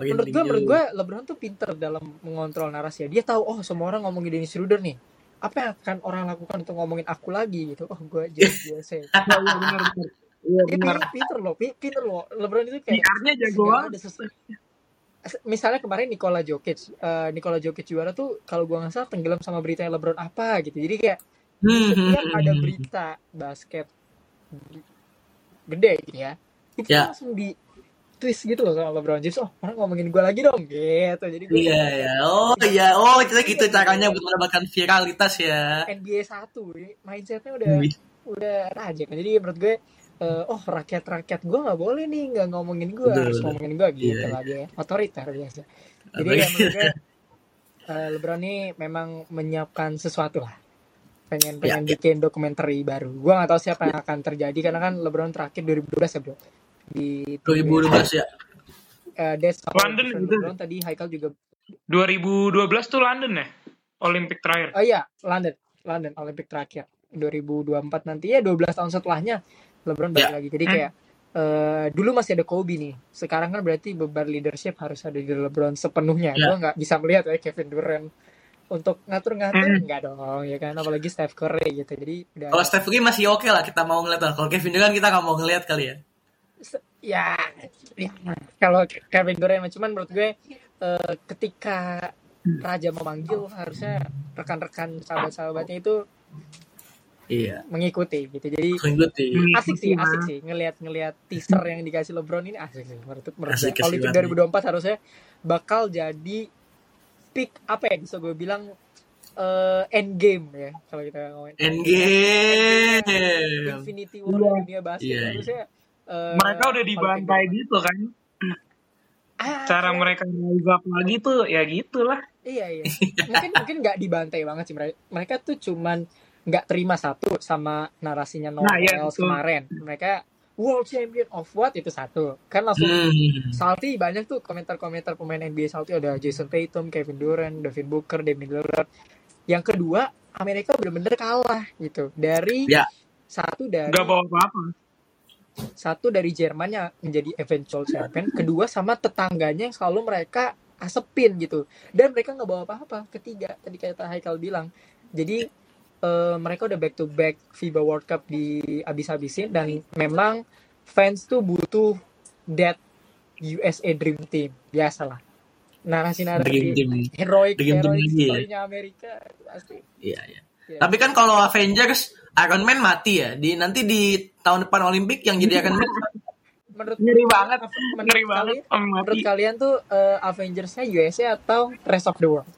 Menurut gue menurut gue LeBron tuh pinter dalam mengontrol narasi dia tahu oh semua orang ngomongin Dennis Schroeder nih apa yang akan orang lakukan untuk ngomongin aku lagi gitu oh gue jadi biasa Iya iya benar benar. Iya dia benar. pinter, pinter loh pi- pinter loh LeBron itu kayak PR-nya jago banget. misalnya kemarin Nikola Jokic eh, Nikola Jokic juara tuh kalau gue nggak salah tenggelam sama beritanya LeBron apa gitu jadi kayak di Hmm, setiap hmm, ada hmm. berita basket gede gitu ya itu Ya. langsung di twist gitu loh sama LeBron James oh orang ngomongin gue lagi dong gitu jadi gue Iya, ya. Oh, iya. Oh, itu gitu caranya buat mendapatkan viralitas ya. NBA satu ini mindsetnya udah Wih. udah rajin jadi menurut gue eh, oh rakyat rakyat gue nggak boleh nih nggak ngomongin gue harus ngomongin gue gitu Iya. lagi ya otoriter biasa jadi ya menurut gue eh, LeBron ini memang menyiapkan sesuatu lah pengen Ya, pengen ya. bikin dokumenter baru gue nggak tahu siapa yang akan terjadi karena kan LeBron terakhir 2012 ya bro di 2012 ya. eh, That's How London gitu. LeBron tadi Haikal juga 2012 tuh London ya? Olimpik terakhir. Oh iya, London, London Olympic terakhir 2024 nanti ya 12 tahun setelahnya LeBron balik Ya. lagi. Jadi Hmm. kayak eh, dulu masih ada Kobe nih. Sekarang kan berarti beban leadership harus ada di LeBron sepenuhnya. Ya. Gua nggak bisa melihat ya Kevin Durant untuk ngatur-ngatur Hmm. enggak dong ya kan apalagi Steph Curry gitu. Jadi udah Kalau Steph Curry masih oke lah kita mau ngeliat lah. Kalau Kevin Durant kita nggak mau ngeliat kali ya. Ya, ya kalau Kevin Durant cuman menurut gue eh, ketika Raja memanggil harusnya rekan-rekan sahabat-sahabatnya itu Iya. mengikuti gitu. Jadi Mengikuti. asik sih asik sih ngelihat ngelihat teaser yang dikasih LeBron ini asik sih menurut menurut Asik, gue. asik Olimpik banget 2024 harusnya bakal jadi peak apa ya bisa gue bilang eh end game ya kalau kita ngomongin Endgame. Infinity War Iya. dunia basket Iya, iya. harusnya eh, Mereka udah dibantai Olimpik gitu kan. 2024. ah, Cara iya. mereka rise up lagi tuh ya gitulah. iya iya mungkin mungkin nggak dibantai banget sih mereka mereka tuh cuman nggak terima satu sama narasinya Noel Nah, iya, kemarin mereka world champion of what itu satu kan langsung Hmm. Salty banyak tuh komentar-komentar pemain NBA Salty ada Jason Tatum, Kevin Durant, Devin Booker, Damian Lillard. Yang kedua, Amerika bener-bener kalah gitu dari Ya. satu dari Gak bawa apa-apa. Satu dari Jerman yang menjadi eventual champion, kedua sama tetangganya yang selalu mereka asepin gitu. Dan mereka nggak bawa apa-apa. Ketiga tadi kata Haikal bilang, jadi eh, mereka udah back to back FIBA World Cup di abis-abisin. Dan memang fans tuh butuh that USA Dream Team. Biasalah. Narasi-narasi. Heroic lagi ya? story-nya Amerika. Pasti. Iya, iya. Iya. Tapi kan kalau Avengers Iron Man mati ya. Di nanti di tahun depan Olimpik yang jadi Iron Man Menurut Ngeri banget. menurut Ngeri banget. kalian, menurut mati. kalian tuh eh, Avengers-nya USA atau rest of the world?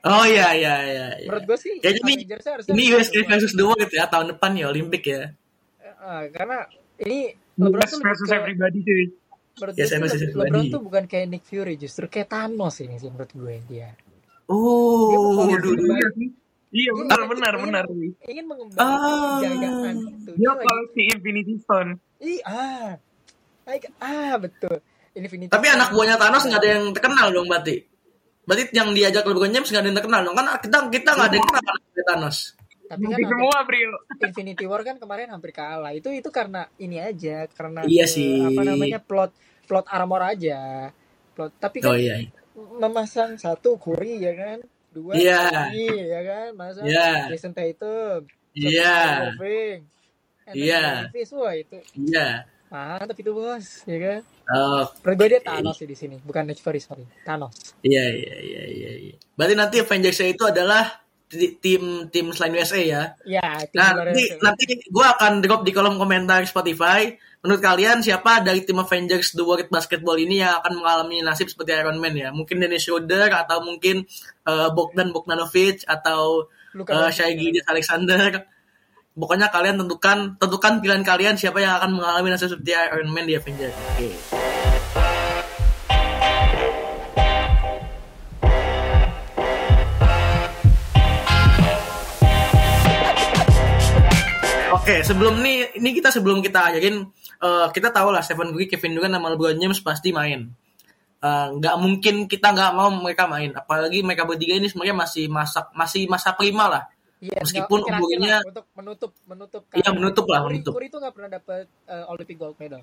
Oh iya iya iya. iya. Menurut gue sih Kayaknya ini ini rest of US the world. versus the world ya tahun depan ya Olimpik ya. Eh, karena ini LeBron US tuh versus ke, everybody cuy. menurut Yes, gue sih. LeBron tuh bukan kayak Nick Fury justru kayak Thanos ini sih menurut gue dia. Oh, Dia dulu. mau- Iya. Iya benar ingin- benar ingin- benar. Ingin mengembangkan Ah. kejayaan itu. Dia Dia koleksi Infinity Stone. Ih, ah. Like, ah, betul. Infinity Tapi Stone. anak buahnya Thanos nggak ada yang terkenal dong berarti. Berarti yang diajak LeBron James nggak ada yang terkenal dong. Kan kita kita nggak ada yang kenal anak buahnya Thanos. Tapi kan semua, Bril. Infinity War kan kemarin hampir kalah. Itu itu karena ini aja, karena Iya sih. apa namanya plot plot armor aja. Plot. Tapi kan Oh iya. memasang satu Curry ya kan, dua Iya. Curry ya kan, masa Iya. Jason Tatum, Iya. Iya. Wah itu Iya. mantap itu bos, ya kan. Oh, gue dia Thanos sih di sini, bukan Nick Fury sorry, Thanos. iya iya iya iya. iya. Berarti nanti Avengers itu adalah tim tim selain USA ya. Ya, tim Nah, nanti itu. nanti gue akan drop di kolom komentar Spotify. Menurut kalian siapa dari tim Avengers The World Basketball ini yang akan mengalami nasib seperti Iron Man ya? Mungkin Dennis Schroeder atau mungkin eh, Bogdan Bogdanovic atau Luka uh. Shai Alexander. Pokoknya kalian tentukan tentukan pilihan kalian siapa yang akan mengalami nasib seperti Iron Man di Avengers. Oke. Oke, sebelum ini ini kita sebelum kita ajarin eh, kita tahu lah Stephen Curry, Kevin Durant, sama LeBron James pasti main. Eh, Nggak mungkin kita nggak mau mereka main. Apalagi mereka bertiga ini sebenarnya masih masa masih masa prima lah. Iya, Meskipun umurnya- untuk menutup menutup Iya, karena menutup lah, Curry, menutup. Curry itu nggak pernah dapat eh, Olympic gold medal.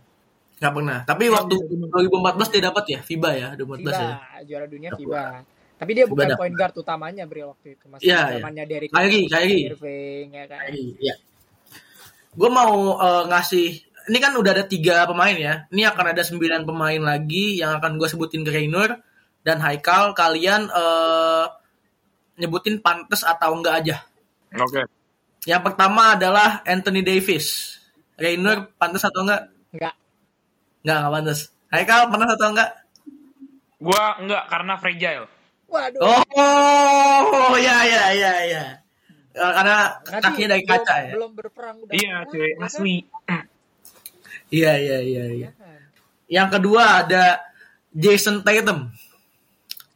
Nggak pernah. Tapi Iya, waktu 2014 dia dapat ya, FIBA ya, 2014 FIBA, ya. juara dunia Dapat. FIBA. Tapi dia FIBA bukan dapat. point guard utamanya Bri waktu itu masih Iya, iya. zamannya Derrick Kyrie, Kyrie. Irving ya kan. Iya. Gue mau eh, ngasih ini kan udah ada tiga pemain ya. Ini akan ada sembilan pemain lagi yang akan gue sebutin ke Raynor dan Haikal. Kalian eh, nyebutin pantes atau enggak aja. Oke. Yang pertama adalah Anthony Davis. Raynor pantes atau enggak? Enggak. Enggak, enggak pantes. Haikal pantes atau enggak? Gua enggak karena fragile. Waduh. Oh, ya ya ya ya. Eh, Karena Nanti kakinya dari kaca belum, ya. Belum berperang udah. Iya, cuy, ya kan? asli. Iya iya iya iya. Ya kan? Yang kedua ada Jason Tatum.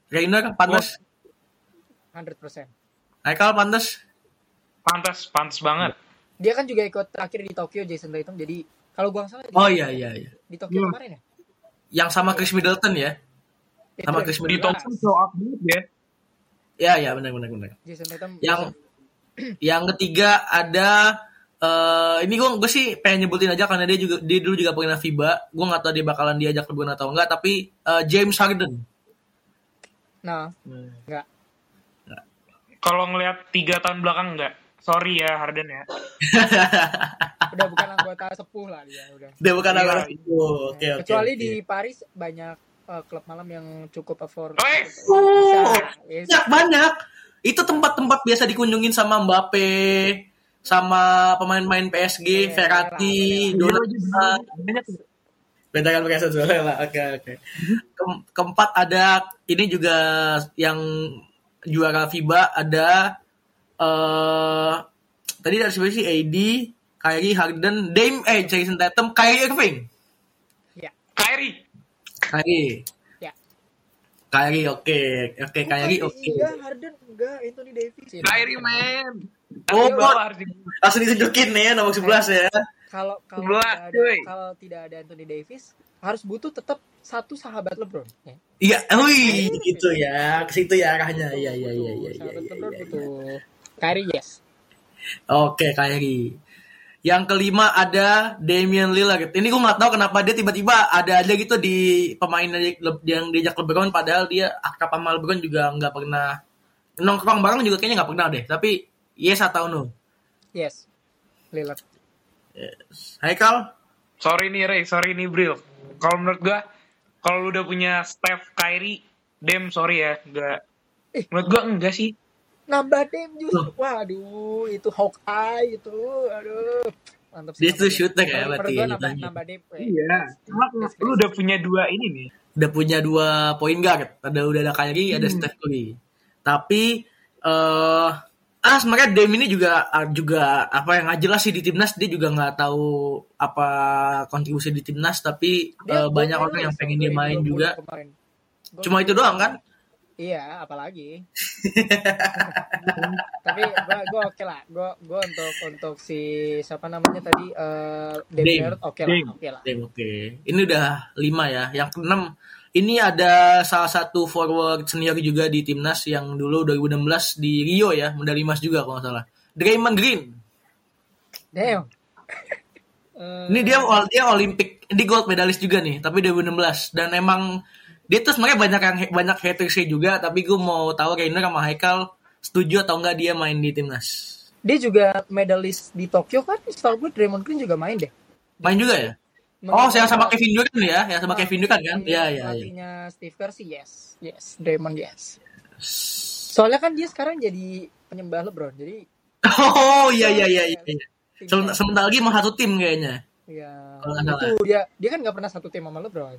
Rainer pantas. 100%. Haikal pantas. Pantas, pantas banget. Dia kan juga ikut terakhir di Tokyo Jason Tatum jadi kalau gua salah di, Oh iya iya iya. di Tokyo Hmm. kemarin ya. Yang sama Chris Middleton ya. Itu Sama ya, Chris Di Middleton. Thompson show up banget ya. Iya iya benar benar benar. Jason Tatum. Yang yang ketiga ada eh ini gue gue sih pengen nyebutin aja karena dia juga dia dulu juga pernah FIBA. Gue nggak tahu dia bakalan diajak ke atau enggak tapi eh, James Harden. Nah, Hmm. enggak. Kalau ngelihat tiga tahun belakang enggak. Sorry ya Harden ya. Udah bukan anggota sepuh lah dia udah. Dia bukan Iya. anak itu. Oke oke. Kecuali oke. di Paris banyak eh, klub malam yang cukup afford. Oh, Bisa, banyak banyak. Itu tempat-tempat biasa dikunjungin sama Mbappe, sama pemain-pemain PSG, Iya, Verratti, Donnarumma. kan lah. Oke oke. Ke- keempat ada ini juga yang juara FIBA ada eh tadi dari siapa sih AD, Kyrie Harden, Dame, eh Jason Tatum, Kyrie Irving. Ya. Kyrie. Kyrie. Kyrie oke. Oke Kyrie Bukan, oke. Iya, Harden enggak, Anthony Davis. Kyrie man. Oh, Langsung ditunjukin nih ya nomor 11 ya. Kalau kalau kalau tidak ada Anthony Davis, harus butuh tetap satu sahabat LeBron. Ya. Iya, wih, gitu ya. Ke situ ya arahnya. Iya, iya, iya, iya, iya, Sahabat iya, LeBron iya. butuh. Kyrie yes. Oke, Kyrie. Yang kelima ada Damian Lillard. Ini gue nggak tahu kenapa dia tiba-tiba ada aja gitu di pemain yang- yang diajak LeBron padahal dia akrab sama LeBron juga nggak pernah nongkrong bareng juga kayaknya nggak pernah deh. Tapi yes atau no? Yes. Lillard. Haikal? Sorry nih Ray, sorry nih Bril. Kalau menurut gua, kalau lu udah punya Steph, Kyrie, Dem sorry ya, enggak. Eh. Menurut gua enggak sih. Nambah dem justru. Waduh, itu Hawkeye itu. Aduh. Mantap sih. Dia tuh dem. shooter ya berarti ya, nambah, nambah dem. eh. Iya. Cuma lu udah punya dua ini nih. udah punya dua point guard. Ada udah ada Kyrie, ada Hmm. Steph Curry. Tapi eh ah sebenarnya Dame ini juga ah, juga apa yang nggak jelas sih di timnas dia juga nggak tahu apa kontribusi di timnas tapi Dia eh, banyak orang yang pengen dia main 2020 juga. kemarin. Cuma itu doang kan? Iya, apalagi. Tapi gua gua oke lah. Gua gua untuk untuk si siapa namanya tadi eh. Lillard oke lah, Dame. oke lah. Dame oke. Ini udah lima ya. Yang keenam ini ada salah satu forward senior juga di timnas yang dulu 2016 di Rio ya, medali emas juga kalau nggak salah. Draymond Green. Damn. Ini dia dia Olimpik, ini gold medalis juga nih, tapi 2016 dan emang dia tuh sebenarnya banyak yang banyak hatersnya juga, tapi gue mau tahu Rainer sama Haikal setuju atau enggak dia main di timnas. dia juga medalis di Tokyo kan setahu gue Draymond Green juga main deh Main juga ya? Oh, yang sama Kevin Durant ya, yang sama Kevin Durant kan? Iya, iya, iya. Pelatihnya Steve Kerr sih yes yes Draymond yes soalnya kan dia sekarang jadi penyembah LeBron jadi Oh, iya iya iya iya. Sebentar, sebentar lagi mau satu tim kayaknya. Iya, itu dia dia kan nggak pernah satu tim sama LeBron.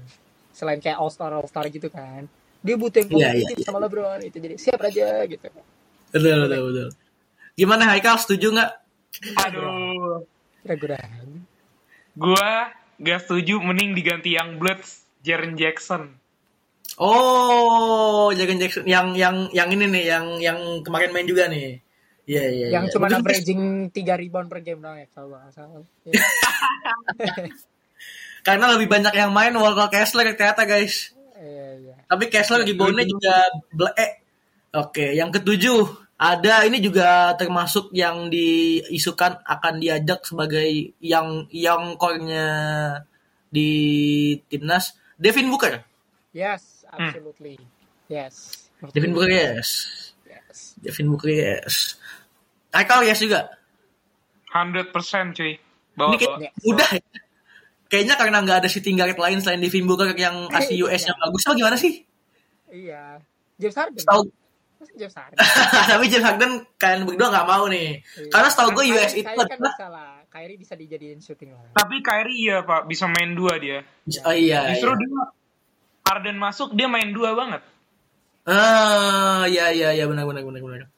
Selain kayak All Star All Star gitu kan. Dia butuh yang Iya, iya, kompetitif sama LeBron itu jadi siap aja gitu. Betul, betul, betul. Gimana Haikal setuju nggak? Aduh. Ragu-ragu. Gua gak setuju mending diganti yang Bloods Jaren Jackson. Oh, Jagan Jackson yang yang yang ini nih, yang yang kemarin main juga nih. Iya iya. Yang iya. cuma averaging 3 rebound per game doang ya kalau nggak salah. Karena lebih banyak yang main Walker Kessler ternyata guys. Iya, iya. Tapi Kessler reboundnya juga ble. Oke, yang ketujuh ada ini juga termasuk yang diisukan akan diajak sebagai yang yang core-nya di timnas Devin Booker. Yes, absolutely. Yes. Devin Booker yes. Yes. Devin Booker yes. Haikal yes juga. 100% cuy. Ini Bawa, kayak, bawa. Yes. udah ya. Kayaknya karena nggak ada shooting guard lain selain Devin Booker yang asli US yang bagus. Oh gimana sih? Iya. James Harden. Tahu James Harden. tapi James Harden kalian berdua nggak mau nih. Iya. Karena setahu gue US itu kan adalah bisa lah. Kyrie bisa dijadiin shooting lah. Tapi Kyrie iya pak, bisa main dua dia. Oh iya. Justru iya. dia Harden masuk dia main dua banget. Ah, iya iya iya benar benar benar benar.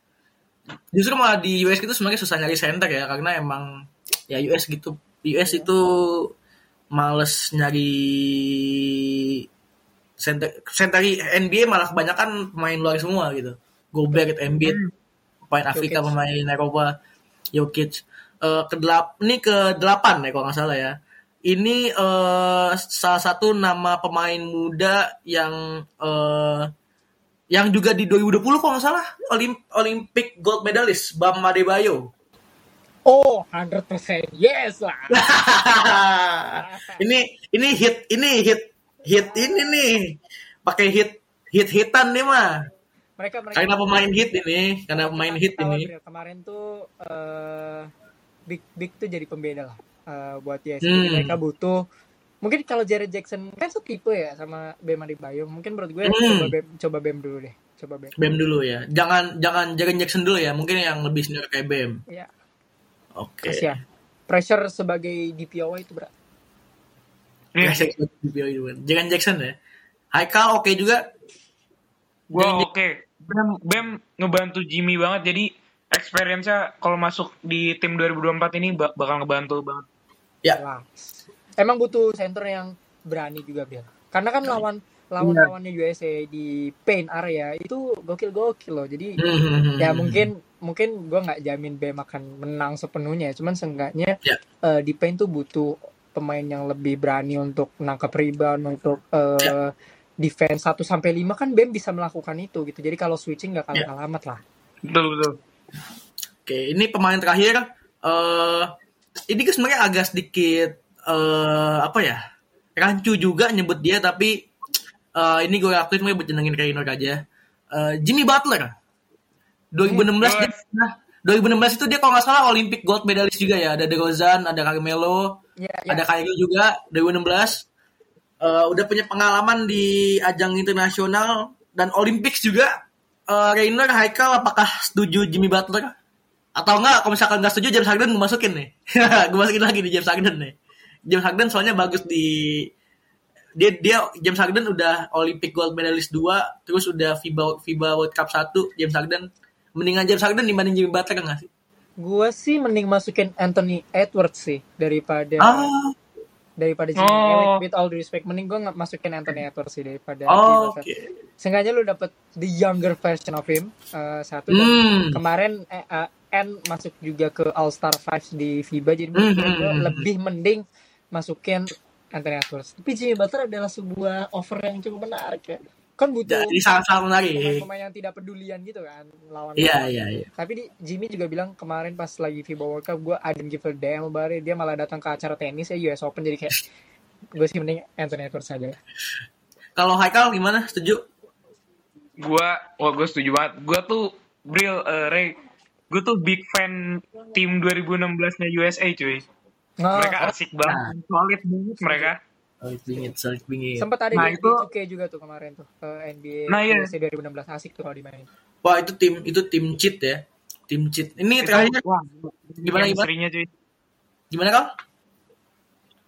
Justru malah di US itu sebenarnya susah nyari center ya karena emang ya US gitu. US itu males nyari center center NBA malah kebanyakan pemain luar semua gitu. Gobert, Embiid, pemain Afrika, Jokic. pemain Eropa, Jokic. Eh ke delap ini ke delapan ya kalau nggak salah ya. Ini eh salah satu nama pemain muda yang eh yang juga di 2020 kalau nggak salah Olim- Olympic gold medalist Bam Adebayo. Oh, 100%. Yes lah. ini ini hit ini hit hit ini nih pakai hit hit hitan nih mah mereka mereka karena pemain hit ini karena pemain hit ini kemarin tuh eh big big tuh jadi pembeda lah eh, buat dia. Hmm. Mereka butuh mungkin kalau Jared Jackson kan setipe ya sama Bam Adebayo. Mungkin menurut gue Hmm. coba Bam, coba Bam dulu deh. Coba Bam. Bam dulu ya jangan jangan Jaren Jackson dulu ya mungkin yang lebih senior kayak Bam Ya, oke kasihan. Pressure sebagai DPO itu berat. Nih, Jaren Jackson ya Haikal oke juga gua Jangan- oke. Bam, Bam ngebantu Jimmy banget jadi experience-nya kalau masuk di tim 2024 ini bak- bakal ngebantu banget. ya. Emang butuh center yang berani juga Bill. Karena kan lawan lawan Iya. USA di paint area itu gokil-gokil loh. Jadi Hmm, ya mungkin mungkin gue nggak jamin BM akan menang sepenuhnya cuman seenggaknya Ya. eh, di paint tuh butuh pemain yang lebih berani untuk nangkap rebound untuk eh, Ya. defense 1 sampai 5 kan BM bisa melakukan itu gitu jadi kalau switching nggak Ya. kalah alamat lah Betul betul. Oke, ini pemain terakhir. eh ini kan sebenarnya agak sedikit eh apa ya? Rancu juga nyebut dia, tapi eh ini gue akuin gue buat jenengin kayak aja. Eh, Jimmy Butler. 2016 dia, nah, 2016 itu dia kalau nggak salah Olympic gold medalist juga ya. Ada DeRozan, ada Carmelo, ya, ya. ada Kyrie juga 2016. Eh, udah punya pengalaman di ajang internasional dan Olympics juga. eh, Rainer, Haikal apakah setuju Jimmy Butler? Atau enggak, kalau misalkan nggak setuju James Harden gue masukin nih. gue masukin lagi di James Harden nih. James Harden soalnya bagus di dia dia James Harden udah Olympic gold medalist 2, terus udah FIBA FIBA World Cup 1, James Harden mendingan James Harden dibanding Jimmy Butler enggak sih? Gua sih mending masukin Anthony Edwards sih daripada Ah, daripada Jimmy. Oh. With all due respect, mending gue masukin Anthony Edwards sih daripada oh. Butler. Seenggaknya lu dapet the younger version of him eh, satu dan Hmm. kemarin eh, eh, N masuk juga ke All Star 5 di FIBA jadi Hmm, menurut hmm, gue hmm. lebih mending masukin Anthony Edwards. Tapi Jimmy Butler adalah sebuah offer yang cukup menarik ya. Kan butuh Jadi sangat-sangat menarik. pemain-pemain yang tidak pedulian gitu kan lawan Iya, iya, iya. tapi di, Jimmy juga bilang kemarin pas lagi FIBA World Cup gue I didn't give a damn about it. dia malah datang ke acara tenis ya US Open jadi kayak gue sih mending Anthony Edwards aja Kalau Haikal gimana? Setuju? Gua, wah gue setuju banget. Gua tuh Bril, eh, Ray, gue tuh big fan tim 2016-nya USA cuy. Nah, Mereka asik banget, solid banget mereka. Solid bingit, solid bingit. sempat ada Nah, di, itu- 2K juga tuh kemarin tuh eh, NBA Nah, iya. USA 2016 asik tuh kalau dimainin Wah itu tim itu tim cheat ya, tim cheat. Ini terakhir Wah, Gimana, gimana? chemistry-nya cuy. gimana kal?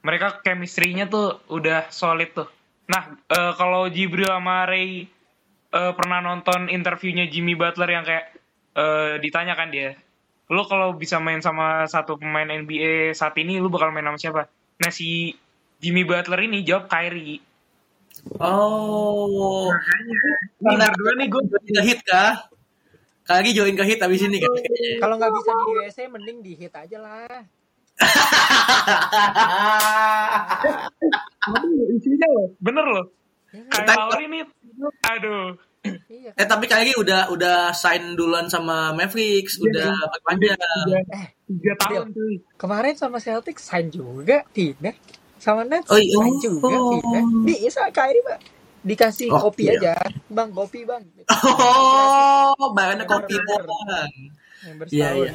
Mereka chemistry-nya tuh udah solid tuh. Nah, eh, kalau Jibril sama Ray eh, pernah nonton interviewnya Jimmy Butler yang kayak eh, ditanyakan dia, lu kalau bisa main sama satu pemain NBA saat ini, lu bakal main sama siapa? Nah, si Jimmy Butler ini jawab Kyrie. Oh, Ini berdua nih gue join ke hit kah? Kali join ke hit abis ini kan? kalau nggak bisa di USA mending di hit aja lah isinya loh, bener loh. Ya, Kyle Lowry nih, aduh. Iya eh tapi kali udah udah sign duluan sama Mavericks, udah perpanjang. eh Tiga tahun cuy. kemarin sama Celtics sign juga tidak sama Nets Oh, iya. sign juga Oh. tidak bisa Kyrie pak dikasih Oh, kopi iya. aja bang kopi bang Oh, bahannya kopi member Iya, iya.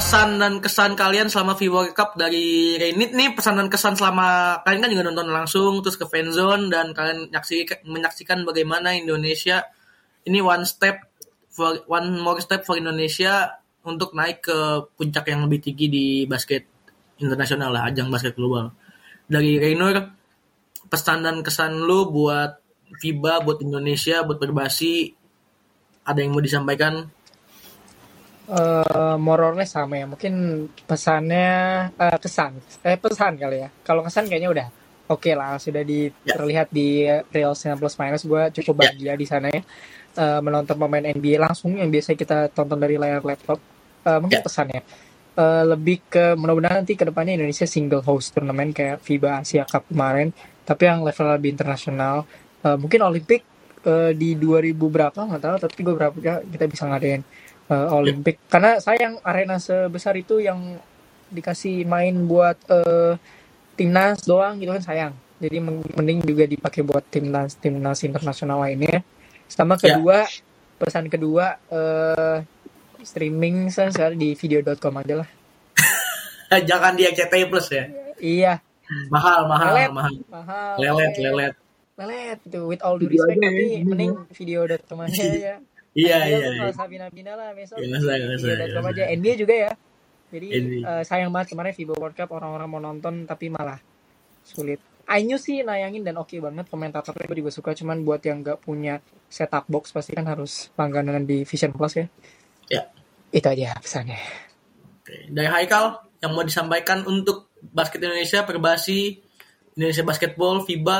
Pesan dan kesan kalian selama FIBA World Cup dari Renit nih pesan dan kesan selama kalian kan juga nonton langsung terus ke fanzone dan kalian nyaksikan menyaksikan bagaimana Indonesia ini one step for one more step for Indonesia untuk naik ke puncak yang lebih tinggi di basket internasional lah ajang basket global. Dari Raynor pesan dan kesan lu buat FIBA buat Indonesia buat berbasi ada yang mau disampaikan More or less sama ya. Mungkin pesannya eh, kesan. Eh pesan kali ya. Kalau kesan kayaknya udah oke lah. Sudah di, Ya. terlihat di Real 9 plus minus. Gue cukup Ya. bahagia di sana ya. Eh, menonton pemain NBA langsung yang biasa kita tonton dari layar laptop. Eh, mungkin Ya. pesannya. Eh, lebih ke mudah-mudahan nanti ke depannya Indonesia single host turnamen kayak FIBA Asia Cup kemarin. Tapi yang level lebih internasional. Eh, mungkin Olimpik eh, di 2000 berapa nggak tahu. Tapi gue berapa kita bisa ngadain eh, Olimpik karena sayang arena sebesar itu yang dikasih main buat eh, timnas doang gitu kan sayang. Jadi men- mending juga dipakai buat timnas timnas internasional lainnya. Sama Ya. kedua pesan kedua eh, streaming saya di video.com aja lah. Jangan di RCTI Plus ya. Iya. Mahal mahal Lelet. mahal. Mahal. Lelet lelet. Lelet gitu. With all due respect ya, tapi video. mending video.com aja ya iya iya tuh iya. nggak usah bina-bina lah besok usah, nggak usah, video.com nggak aja. NBA juga ya jadi NBA. eh, sayang banget kemarin FIBA World Cup orang-orang mau nonton tapi malah sulit Ainyu sih nayangin dan oke banget komentatornya gue juga suka cuman buat yang nggak punya setup box pasti kan harus langganan di Vision Plus ya Ya. itu aja pesannya Oke. dari Haikal yang mau disampaikan untuk basket Indonesia perbasi Indonesia basketball FIBA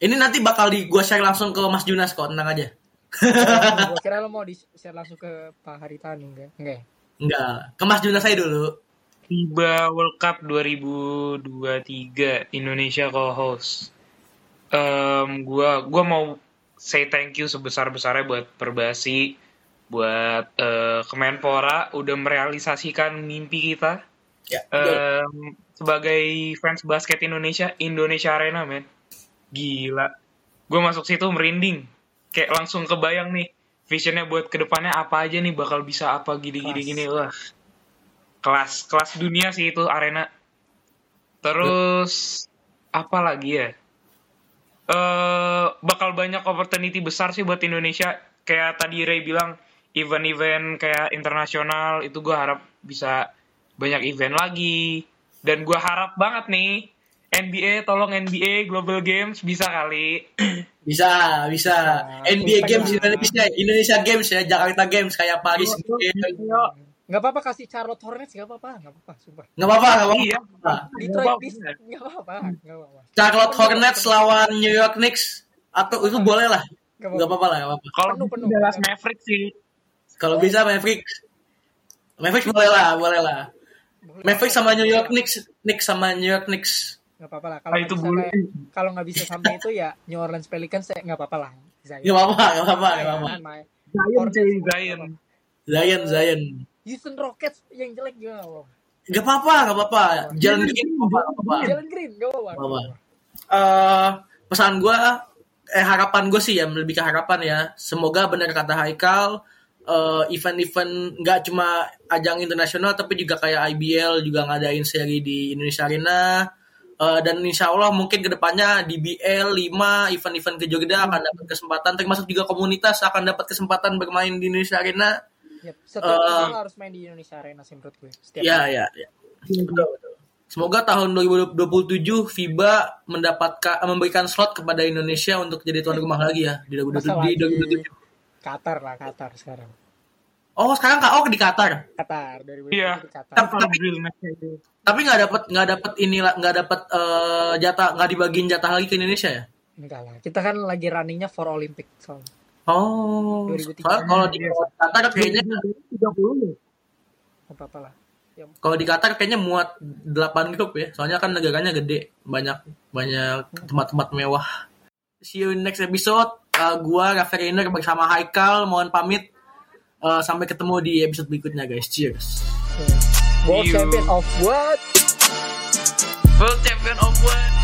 ini nanti bakal di gua share langsung ke Mas Junas kok tenang aja gue kira lo mau di share langsung ke Pak Haritanu enggak enggak ya? enggak ke Mas Junas aja dulu FIBA World Cup 2023 Indonesia co-host. Em, gua gua mau say thank you sebesar-besarnya buat Perbasi, buat eh, Kemenpora udah merealisasikan mimpi kita ya. Em, sebagai fans basket Indonesia, Indonesia Arena, men. Gila. Gue masuk situ merinding. Kayak langsung kebayang nih, visionnya buat ke depannya apa aja nih bakal bisa apa gini-gini Kelas. gini. Wah, kelas kelas dunia sih itu arena. Terus apa lagi ya? Eh bakal banyak opportunity besar sih buat Indonesia. Kayak tadi Ray bilang event-event kayak internasional itu gue harap bisa banyak event lagi. Dan gue harap banget nih NBA tolong NBA Global Games bisa kali. Bisa, bisa. Nah, NBA bisa. Games Indonesia, Indonesia Games ya, Jakarta Games kayak Paris Games. Nggak apa-apa kasih Charlotte Hornets nggak apa-apa, nggak apa-apa, sumpah. Nggak apa-apa, nggak apa-apa. Iya. Detroit apa-apa. Pistons nggak apa-apa, nggak apa-apa. Charlotte Hornets lawan New York Knicks atau itu boleh lah. Nggak Nggak apa-apa lah, nggak apa-apa. Kalau Penuh, penuh. Dallas Mavericks sih. Kalau bisa Mavericks. Mavericks boleh lah, boleh lah. Mavericks sama New York Knicks, Knicks sama New York Knicks. Nggak apa-apa lah. Kalau Ah, nggak itu kalau nggak bisa sampai itu ya New Orleans Pelicans saya nggak apa-apa lah. Zion. Nggak apa-apa, nggak apa-apa, nggak apa-apa. Zion. Zion nggak Zion. Zion, Zion. Houston Rockets yang jelek juga nggak apa-apa. Gak apa-apa, gak apa-apa. Jalan Green, gak apa-apa. Jalen Green nggak apa-apa. nggak. Eh, pesan gue, eh harapan gue sih ya, lebih ke harapan ya. Semoga benar kata Haikal, eh, event-event nggak cuma ajang internasional, tapi juga kayak IBL juga ngadain seri di Indonesia Arena. Eh, dan insya Allah mungkin ke depannya di BL 5 event-event ke Jogja akan dapat kesempatan, termasuk juga komunitas akan dapat kesempatan bermain di Indonesia Arena. Yep. Setiap uh, harus main di Indonesia Arena sih menurut gue. Setiap Ya, ya, ya. Betul, betul. Semoga tahun 2027 FIBA mendapatkan memberikan slot kepada Indonesia untuk jadi tuan rumah lagi ya di Masa 2027. di lagi 2027. Qatar lah Qatar sekarang. Oh, sekarang KO di Qatar. Qatar dari Iya. Tapi- Apa? Tapi nggak dapat nggak dapat inilah nggak dapat eh, jatah nggak dibagiin jatah lagi ke Indonesia ya? Enggak lah. Kita kan lagi runningnya for Olympic soalnya. Oh, 2003. soalnya kalau di Qatar kayaknya 30 Nggak apa-apa lah. Ya, kalau di Qatar kayaknya muat 8 grup ya. Soalnya kan negaranya gede, banyak banyak tempat-tempat mewah. See you in next episode. Uh, gua Rafa Reiner bersama Haikal mohon pamit. Uh, sampai ketemu di episode berikutnya guys. Cheers. World champion of what? World Champion of What?